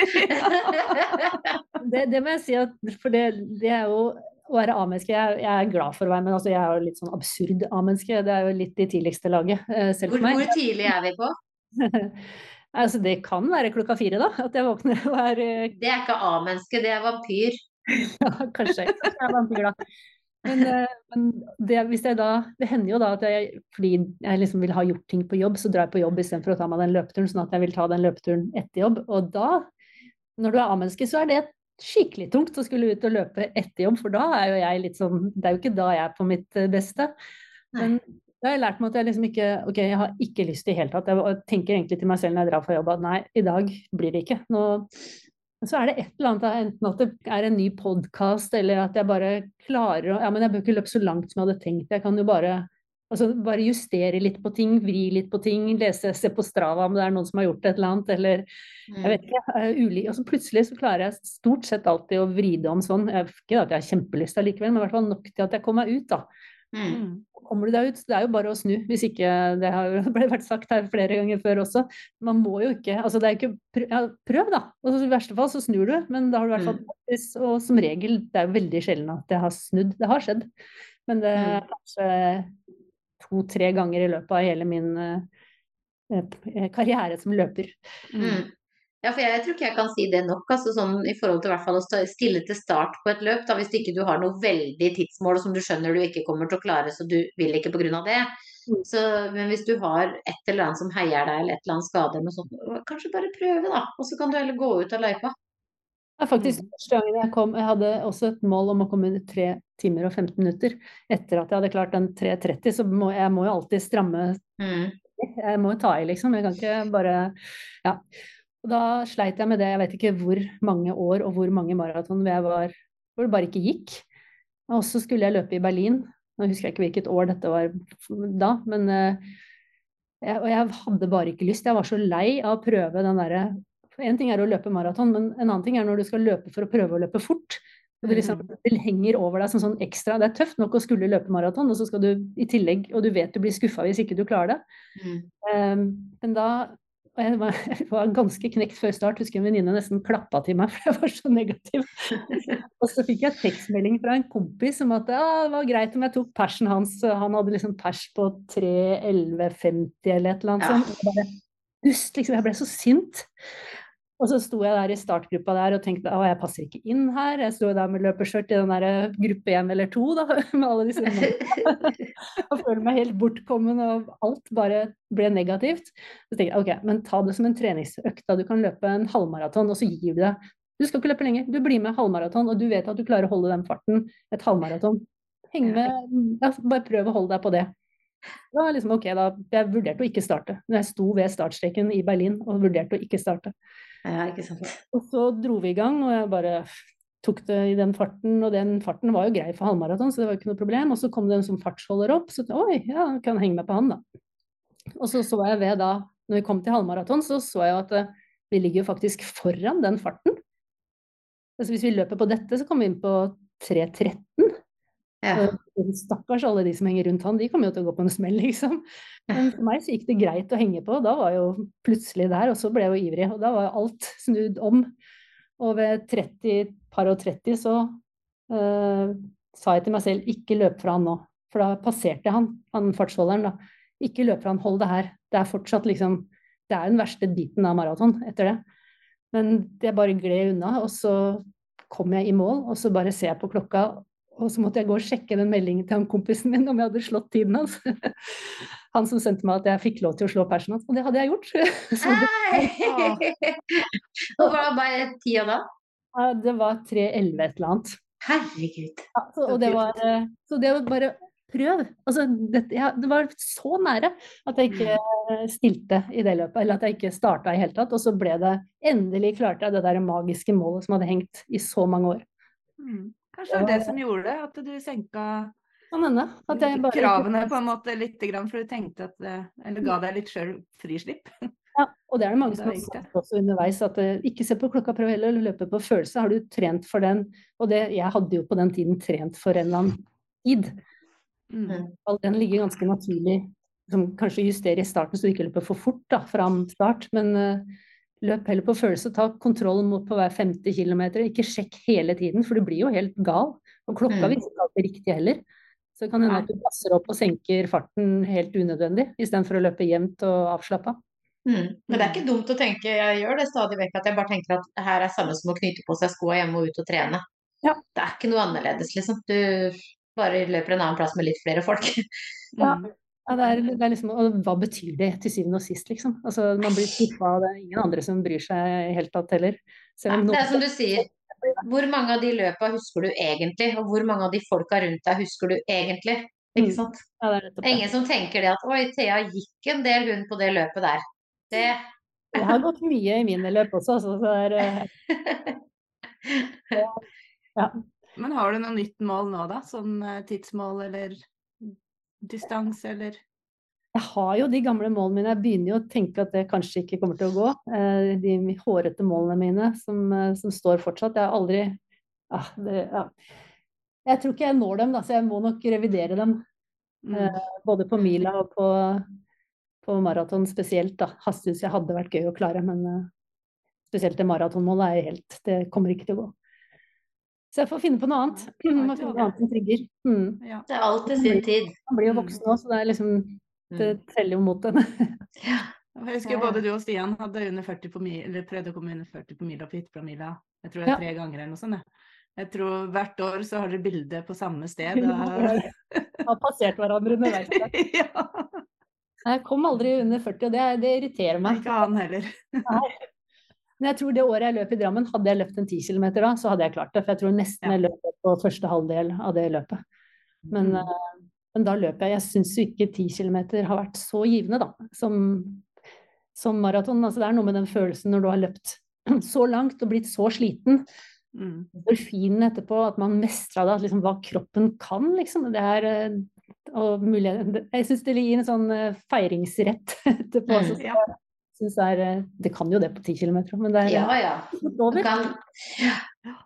det, det, må jeg si, at, for det, det er jo å være A-menneske jeg, jeg, er glad for å være, men altså, jeg er jo litt sånn absurd A-menneske. Det er jo litt i tidligste laget, Selv hvor, for meg. Hvor tidlig er vi på? altså, det kan være klokka fire, da. At jeg våkner og er Det er ikke A-menneske, det er vampyr. ja, kanskje. Kanskje jeg er vampyr, da. Men, eh, men det, da, det hender jo da at jeg, fordi jeg liksom vil ha gjort ting på jobb, så drar jeg på jobb istedenfor å ta meg den løpeturen, sånn at jeg vil ta den løpeturen etter jobb. Og da, når du er A-menneske, så er det skikkelig tungt å skulle ut og løpe etter jobb, for da er jo jeg litt sånn Det er jo ikke da jeg er på mitt eh, beste. Men da har jeg lært meg at jeg liksom ikke Ok, jeg har ikke lyst i det hele tatt. Jeg tenker egentlig til meg selv når jeg drar fra jobb at nei, i dag blir det ikke. Nå men så er det et eller annet, enten at det er en ny podkast, eller at jeg bare klarer å Ja, men jeg bør ikke løpe så langt som jeg hadde tenkt. Jeg kan jo bare, altså, bare justere litt på ting, vri litt på ting, lese, se på Strava om det er noen som har gjort et eller annet, eller jeg vet ikke. Uli, og så plutselig så klarer jeg stort sett alltid å vri det om sånn. Jeg, ikke at jeg har kjempelyst allikevel, men i hvert fall nok til at jeg kommer meg ut, da. Mm. mm kommer du deg ut. Det er jo bare å snu, hvis ikke Det har vært sagt her flere ganger før også. Man må jo ikke Altså, det er ikke Prøv, ja, prøv da. Og I verste fall så snur du, men da har du i hvert fall praksis. Mm. Og som regel, det er jo veldig sjelden at det har snudd. Det har skjedd. Men det er mm. kanskje to-tre ganger i løpet av hele min eh, karriere som løper. Mm. Ja, for jeg tror ikke jeg kan si det nok, altså sånn i forhold til hvert fall å stille til start på et løp. da Hvis ikke du har noe veldig tidsmål som du skjønner du ikke kommer til å klare, så du vil ikke pga. det. Mm. Så, men hvis du har et eller annet som heier deg, eller et eller annet skade, eller sånt, kanskje bare prøve, da. Og så kan du heller gå ut av løypa. Ja, faktisk mm. første gangen jeg kom, jeg hadde også et mål om å komme under 3 timer og 15 minutter. Etter at jeg hadde klart den 3.30, så må jeg må jo alltid stramme mm. Jeg må jo ta i, liksom. Jeg kan ikke bare Ja. Og da sleit jeg med det. Jeg vet ikke hvor mange år og hvor mange maraton jeg var hvor det bare ikke gikk. Og så skulle jeg løpe i Berlin. Nå husker jeg ikke hvilket år dette var da, men uh, jeg, Og jeg hadde bare ikke lyst. Jeg var så lei av å prøve den derre en ting er å løpe maraton, men en annen ting er når du skal løpe for å prøve å løpe fort. Det, liksom, det henger over deg som sånn ekstra. Det er tøft nok å skulle løpe maraton, og så skal du i tillegg Og du vet du blir skuffa hvis ikke du klarer det. Mm. Um, men da og jeg var, jeg var, ganske knekt før start. Husker en venninne nesten klappa til meg, for jeg var så negativ. og så fikk jeg tekstmelding fra en kompis om at ja, det var greit om jeg tok persen hans. Han hadde liksom pers på 3.11,50 eller et eller annet ja. sånt. Bare, liksom, jeg ble så sint. Og så sto jeg der i startgruppa der og tenkte at jeg passer ikke inn her. Jeg sto der med løpeskjørt i den der eh, gruppe én eller to da, med alle disse Og føler meg helt bortkommen, og alt bare ble negativt. Så tenkte jeg ok, men ta det som en treningsøkt. da Du kan løpe en halvmaraton, og så gir du deg. Du skal ikke løpe lenger. Du blir med halvmaraton, og du vet at du klarer å holde den farten et halvmaraton. Heng med, ja, bare prøv å holde deg på det. Da liksom, ok, da, Jeg vurderte å ikke starte. Når jeg sto ved startstreken i Berlin og vurderte å ikke starte. Ja, ikke sant. Og så dro vi i gang, og jeg bare tok det i den farten, og den farten var jo grei for halvmaraton, så det var jo ikke noe problem. Og så kom det en som fartsholder opp, så oi, ja, kan henge meg på han, da. Og så så jeg ved da, når vi kom til halvmaraton, så så jeg at eh, vi ligger jo faktisk foran den farten. Altså hvis vi løper på dette, så kommer vi inn på 3.13. Ja. Stakkars alle de som henger rundt han, de kommer jo til å gå på en smell, liksom. Men for meg så gikk det greit å henge på. Da var jeg jo plutselig der, og så ble jeg jo ivrig. Og da var jo alt snudd om. Og ved 30, par og 30 så uh, sa jeg til meg selv ikke løp fra han nå. For da passerte han, han fartsholderen, da. Ikke løp fra han, hold det her. Det er fortsatt liksom Det er den verste biten av maraton etter det. Men jeg bare gled unna, og så kom jeg i mål, og så bare ser jeg på klokka, og så måtte jeg gå og sjekke den meldingen til han kompisen min om jeg hadde slått tiden hans. Han som sendte meg at jeg fikk lov til å slå persen hans, og det hadde jeg gjort. og hva var tida da? Det var 3.11 et eller annet. Herregud. Ja, så, og det var, eh, så det var bare prøv. Altså, det, ja, det, var så nære at jeg ikke stilte i det løpet, eller at jeg ikke starta i hele tatt. Og så ble det endelig klarte jeg det der magiske målet som hadde hengt i så mange år. Mm. Kanskje det var det som gjorde det, at du senka. At jeg bare Kravene på en måte litt, for du tenkte at Eller ga deg litt sjøl frislipp. Ja, og det er det mange som har sagt også underveis. At eh, ikke se på klokka, prøv heller å løpe på følelse. Har du trent for den? Og det, jeg hadde jo på den tiden trent for en eller annen tid. Mm. Den ligger ganske naturlig. Som kanskje justerer i starten så du ikke løper for fort da, fram start. Men uh, Løp heller på følelse, ta kontroll på hver femte kilometer. Ikke sjekk hele tiden, for du blir jo helt gal. Og klokka mm. viser ikke alltid riktig heller. Så det kan hende at du passer opp og senker farten helt unødvendig, istedenfor å løpe jevnt og avslappa. Mm. Men det er ikke dumt å tenke, jeg gjør det stadig vekk, at jeg bare tenker at her er samme som å knyte på seg skoa hjemme og ut og trene. Ja. Det er ikke noe annerledes, liksom. Du bare løper en annen plass med litt flere folk. Ja, mm. Ja, det er, det er liksom, og hva betyr det til syvende og sist, liksom? Altså, man blir skuffa, og det er ingen andre som bryr seg i hele tatt heller. Ja, det er som du sier, hvor mange av de løpa husker du egentlig, og hvor mange av de folka rundt deg husker du egentlig? Ikke mm. sant? Ja, det er ingen som tenker det at oi, Thea gikk en del hun på det løpet der. Det Jeg har gått mye i mine løp også, så det er eh, ja. Men har du noe nytt mål nå, da? Sånn eh, tidsmål eller distanse, eller? Jeg har jo de gamle målene mine. Jeg begynner jo å tenke at det kanskje ikke kommer til å gå. Eh, de hårete målene mine som, eh, som står fortsatt. Jeg har aldri ja, det, ja. Jeg tror ikke jeg når dem, da, så jeg må nok revidere dem. Mm. Eh, både på mila og på, på maraton spesielt. da. Jeg hadde vært gøy å klare, men spesielt det maratonmålet er helt Det kommer ikke til å gå. Så jeg får finne på noe annet. Må finne noe annet som trigger. Mm. Ja. Det er alltid sin tid. Han blir jo voksen nå, så det er liksom Det mm. teller jo mot henne. Jeg husker både du og Stian hadde under 40 på mil, eller prøvde å komme under 40 på mila på hytteplammila. Jeg tror det er tre ganger eller noe sånt. Jeg tror hvert år så har dere bilde på samme sted. Og... har passert hverandre underveis. ja. Jeg kom aldri under 40, og det, det irriterer meg. Ikke han heller. Men jeg tror det året jeg løp i Drammen, hadde jeg løpt en 10 km da, så hadde jeg klart det. For jeg tror nesten jeg løp på første halvdel av det løpet. Men, mm. uh, men da løp jeg. Jeg syns jo ikke 10 km har vært så givende, da, som, som maraton. Altså, det er noe med den følelsen når du har løpt så langt og blitt så sliten. Mm. Endorfinen etterpå, at man mestra det, liksom, hva kroppen kan, liksom. Det er eh, og mulighet, Jeg syns det gir en sånn eh, feiringsrett etterpå. Mm, ja. Er, eh, det kan jo det på 10 km, men det er Ja, ja. Man kan,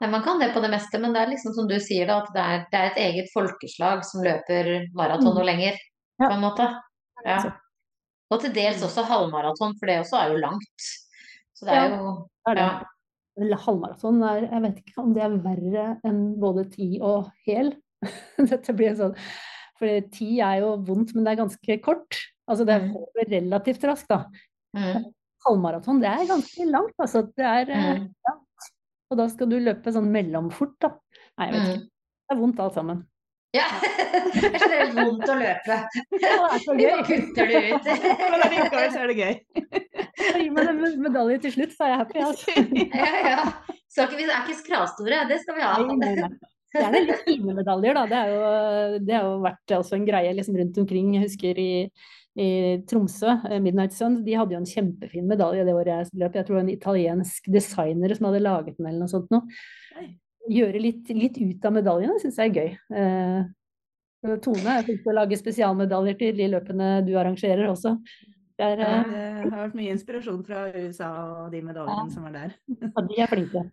Nei, man kan det på det meste, men det er liksom som du sier, da, at det er, det er et eget folkeslag som løper maraton og lenger, lenger, på en måte. Ja. Og til dels også halvmaraton, for det også er jo langt. Så det er jo ja. Halvmaraton er Jeg vet ikke om det er verre enn både ti og hel. Dette blir sånn For ti er jo vondt, men det er ganske kort. Altså det er mm. relativt raskt, da. Mm. Halvmaraton, det er ganske langt, altså. Det er mm. ja. Og da skal du løpe sånn mellomfort, da. Nei, jeg vet ikke. Mm. Det er vondt alt sammen. Ja, det er generelt vondt å løpe. Ja, det er så gøy. kutter du ut. Men allikevel så er det gøy. Gi meg en medalje til slutt, så er jeg happy. Altså. Ja, ja. Så er vi er ikke skravstore, det skal vi ha. Nei, nei, nei. Det er litt fine medaljer, da. Det, er jo, det har jo vært altså en greie liksom rundt omkring. Jeg husker i, i Tromsø, eh, Midnight Sun, de hadde jo en kjempefin medalje det året jeg løp. Jeg tror en italiensk designer som hadde laget den eller noe sånt noe gjøre litt, litt, ut av medaljene syns jeg er gøy. Eh, Tone er flink til å lage spesialmedaljer til de løpene du arrangerer også. Det, er, ja, eh, det har vært mye inspirasjon fra USA og de medaljene ja. som er der. Ja, de er flinke.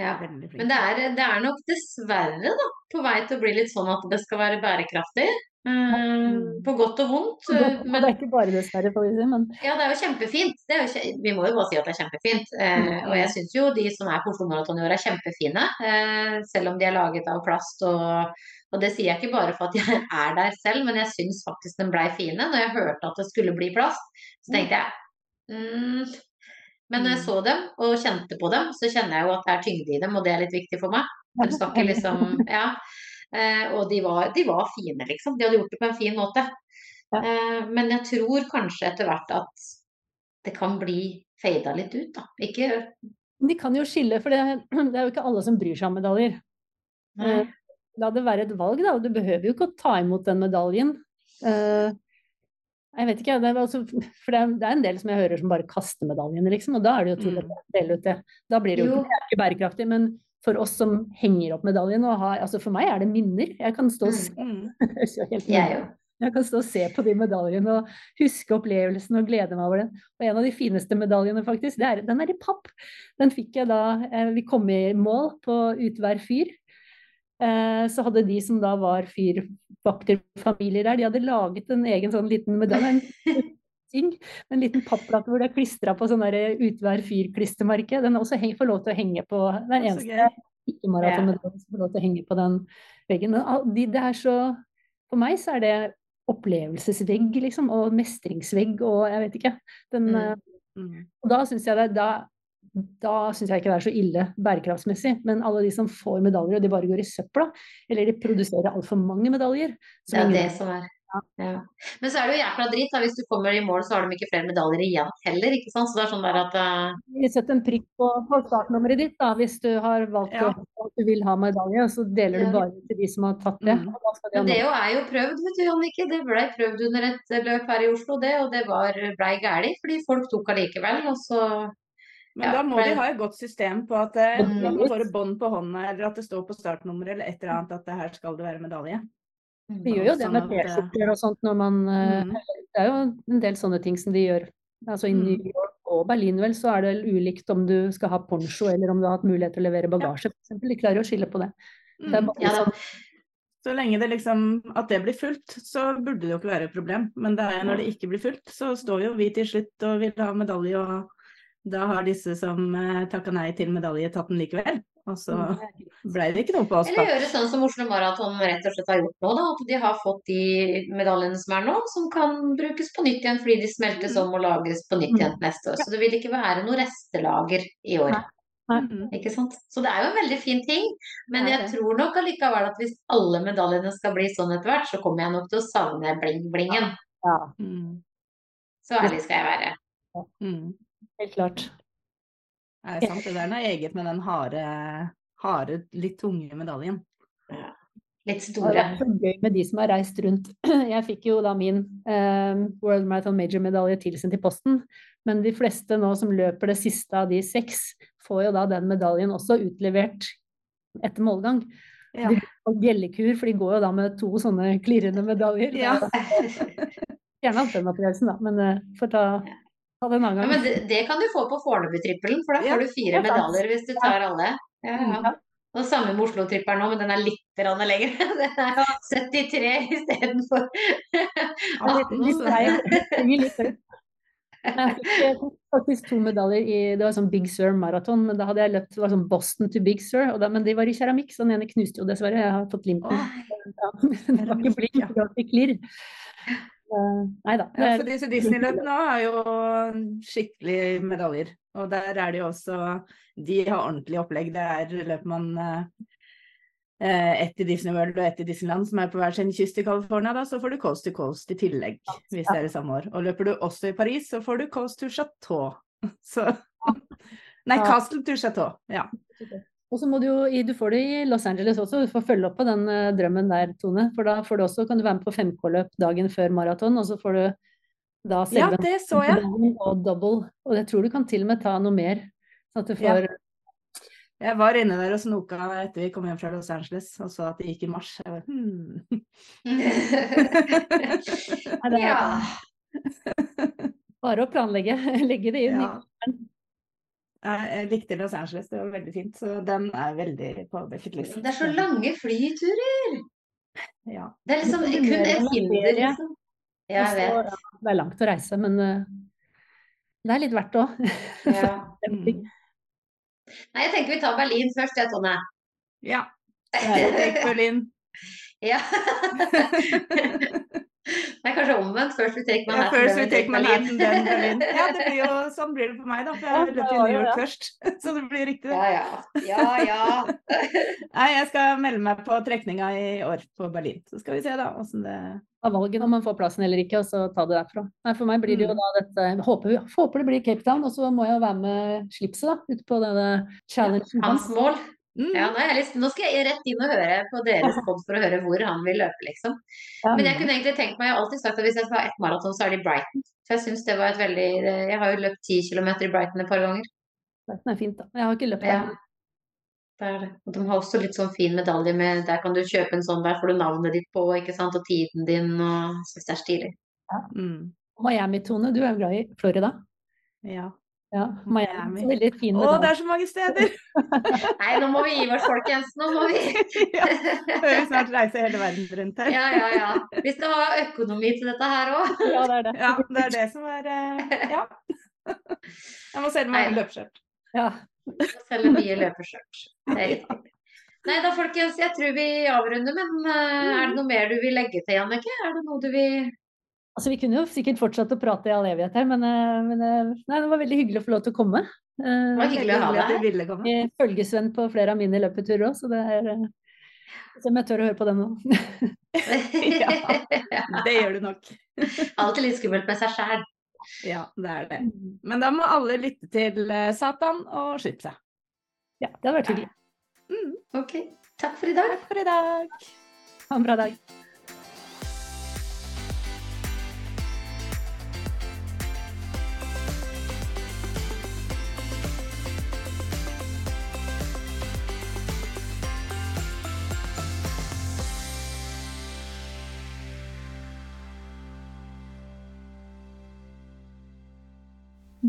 Ja. Men det er, det er, nok dessverre da, på vei til å bli litt sånn at det skal være bærekraftig. Mm. På godt og vondt. Men, det er ikke bare dessverre, får vi si. Men... Ja, det er jo kjempefint. Er jo, vi må jo bare si at det er kjempefint. Eh, mm. og jeg syns jo de som er på Oslo Maraton i år er kjempefine. Eh, selv om de er laget av plast. Og, og, det sier jeg ikke bare for at jeg er der selv, men jeg syns faktisk den blei fine. Når jeg hørte at det skulle bli plast, så tenkte jeg mm. Men når jeg mm. så dem og kjente på dem, så kjenner jeg jo at det er tyngde i dem, og det er litt viktig for meg. De skal ikke liksom Ja. Eh, og de var, de var, fine, liksom. De hadde gjort det på en fin måte. Ja. Eh, men jeg tror kanskje etter hvert at det kan bli fada litt ut, da. Ikke De kan jo skille, for det, det, er jo ikke alle som bryr seg om medaljer. Nei. Eh, la det være et valg, da. Og du behøver jo ikke å ta imot den medaljen. Jeg vet ikke, det er, altså, for det er, det en del som jeg hører som bare kaster medaljene, liksom. Og da er det jo tullete mm. å dele ut det. Da blir det jo, jo. Ikke bærekraftig. Men for oss som henger opp medaljen og har Altså for meg er det minner. Jeg kan stå og se, mm. jeg kan stå og se på de medaljene og huske opplevelsen og glede meg over den. Og en av de fineste medaljene, faktisk, er, den er i papp. Den fikk jeg da eh, vi kom i mål på Utvær fyr. Eh, så hadde de som da var fyrvakterfamilier der, de hadde laget en egen sånn liten medalje. En, en liten papplate hvor det er klistra på sånn Utvær fyr-klistremerke. Den også får lov til å henge på den eneste ikke-maratonmedaljen som får lov til å henge på den veggen. Men det er så For meg så er det opplevelsesvegg, liksom, og mestringsvegg og jeg vet ikke. Den, mm. Eh, mm. Og da syns jeg det da, da syns jeg ikke det er så ille bærekraftsmessig. Men alle de som får medaljer og de bare går i søpla, eller de produserer altfor mange medaljer Det er det som er ja. Men så er det jo jækla dritt. Hvis du kommer i mål, så har de ikke flere medaljer igjen heller. ikke sant? Så det er sånn der at uh... Sett en prikk på, på startnummeret ditt da, hvis du har valgt ja. at du vil ha medalje. Så deler du bare til de som har tatt det. Mm. Men det er jo prøvd, vet du Jannicke. Det ble prøvd under et løp her i Oslo, det. Og det blei gæli, fordi folk tok allikevel. Og så men ja, da må de ha et godt system på at eh, man får et bånd på hånda, eller at det står på startnummeret eller et eller annet at det her skal det være medalje. Vi gjør jo det med T-skjorter og sånt når man eh, mm. Det er jo en del sånne ting som de gjør. Altså I mm. New York og Berlin vel, så er det ulikt om du skal ha poncho eller om du har hatt mulighet til å levere bagasje. f.eks. De klarer å skille på det. det mm. ja, sånn. Så lenge det liksom, at det blir fulgt, så burde det jo ikke være et problem. Men det er når det ikke blir fulgt, så står jo vi til slutt og vil ha medalje, og da har disse som eh, takka nei til medalje, tatt den likevel. Og så mm. ble det ikke noe på oss. Eller gjøre sånn som Oslo Maraton rett og slett har gjort nå. Da, at de har fått de medaljene som er nå, som kan brukes på nytt igjen fordi de smeltes mm. om og lagres på nytt igjen mm. neste år. Så det vil ikke være noe restelager i år. Ikke sant? Så det er jo en veldig fin ting. Men jeg tror nok allikevel at hvis alle medaljene skal bli sånn etter hvert, så kommer jeg nok til å savne bling-blingen. Ja. Så ærlig skal jeg være. Mm. Helt klart. Det er sant, det der er noe eget med den harde, harde litt tunge medaljen. Ja. Litt store. Det er så gøy med de som har reist rundt. Jeg fikk jo da min eh, World Marathon Major-medalje tilsendt i posten, men de fleste nå som løper det siste av de seks, får jo da den medaljen også utlevert etter målgang. Ja. De får bjellekur, for de går jo da med to sånne klirrende medaljer. Ja. Gjerne alt den opplevelsen, da, men uh, får ta, ta det en annen gang. Ja, men det, det, kan du få på Fornebutrippelen, for da får du fire medaljer hvis du tar alle. Ja, ja. Og samme med Oslo-trippelen nå, men den er litt lenger. Den er 73 istedenfor 18. litt Jeg fikk faktisk to medaljer i det var sånn Big Sur maraton, men da hadde jeg løpt det var sånn Boston to Big Sur, da, men de var i keramikk, så den ene knuste jo dessverre. Jeg har fått limpen. Ja, det var ikke blink, det var ikke klirr. Nei da. Ja, for disse Disney-løpene er jo skikkelig medaljer. Og der er det jo også De har ordentlig opplegg. Det er løper man eh, ett i Disney World og ett i Disneyland, som er på hver sin kyst i California, da, så får du Coast to Coast i tillegg, hvis det er i samme år. Og løper du også i Paris, så får du Coast to Chateau. Så Nei, Castle to Chateau. Ja. Og så må du jo, du får det i Los Angeles også, du får følge opp på den uh, drømmen der, Tone. For da får du også, kan du være med på 5K-løp dagen før maraton, og så får du da selve ja, det så jeg. og double. Og jeg tror du kan til og med ta noe mer. Sånn at du får ja. Jeg var inne der og snoka etter vi kom hjem fra Los Angeles og så at det gikk i mars. Jeg var, hmm. ja. Bare å planlegge. Legge det inn. Ja. Jeg likte Los Angeles, det var veldig fint. Så den er veldig på bucketlisten. Det er så lange flyturer! Ja. Det er liksom kun et hinder, liksom. Ja, jeg vet. Det er langt å reise, men uh, det er litt verdt òg. Ja. Mm. Nei, jeg tenker vi tar Berlin først, jeg, Tonje. Ja. Berlin. ja. Det er kanskje omvendt. Først vi take Manhattan, ja, first we take Manhattan, then Berlin. Ja, det blir jo, sånn blir det for meg, da. For jeg løp i New York først. Så det blir riktig. Ja, ja. ja, ja. Nei, jeg skal melde meg på trekninga i år på Berlin. Så skal vi se, da, åssen det av valget om man får plassen eller ikke, og så ta det derfra. Nei, for meg blir det jo mm. da dette Håper, håper det blir Cape Town, og så må jeg jo være med slipset, da, ute på denne challengen. Hans mål. Mm. Ja, nå, lyst, nå, skal jeg rett inn og høre på deres pod for å høre hvor han vil løpe, liksom. Men jeg kunne egentlig tenkt meg, jeg har alltid sagt at hvis jeg skal ha ett maraton, så er det i Brighton. For jeg syns det var et veldig Jeg har jo løpt ti kilometer i Brighton et par ganger. Brighton er fint, da. Jeg har ikke løpt der. Ja. Er. Og de har også litt sånn fin medalje med Der kan du kjøpe en sånn, der får du navnet ditt på, ikke sant, og tiden din, og syns det er stilig. Ja. Mm. Miami-Tone, du er jo glad i Florida? Ja. Ja, Miami. Veldig fin Å, det er så mange steder! Nei, nå må vi gi oss, folkens. Nå må vi ja, vi snart reise hele verden rundt her. ja, ja, ja. Vi skal ha økonomi til dette her òg. Ja, det er det. Ja, det er det som er uh, Ja. Jeg må selge mange løpeskjørt. Ja. Selge mye løpeskjørt. Det er riktig. Nei da, folkens. Jeg tror vi avrunder, men uh, er det noe mer du vil legge til, Jannicke? Er det noe du vil Altså, vi kunne jo sikkert fortsatt å prate i all evighet her, men, eh, men eh, nei, det var veldig hyggelig å få lov til å komme. Eh, det var hyggelig å ha deg. Jeg er følgesvenn på flere av mine løpeturer òg, så det er Se om jeg tør å høre på den nå. ja, det gjør du nok. Alltid litt skummelt med seg sjæl. Ja, det er det. Mm. Men da må alle lytte til Satan og slippe seg. Ja, det hadde vært hyggelig. Mm. Ok. Takk for i dag. Takk for i dag. Ha en bra dag.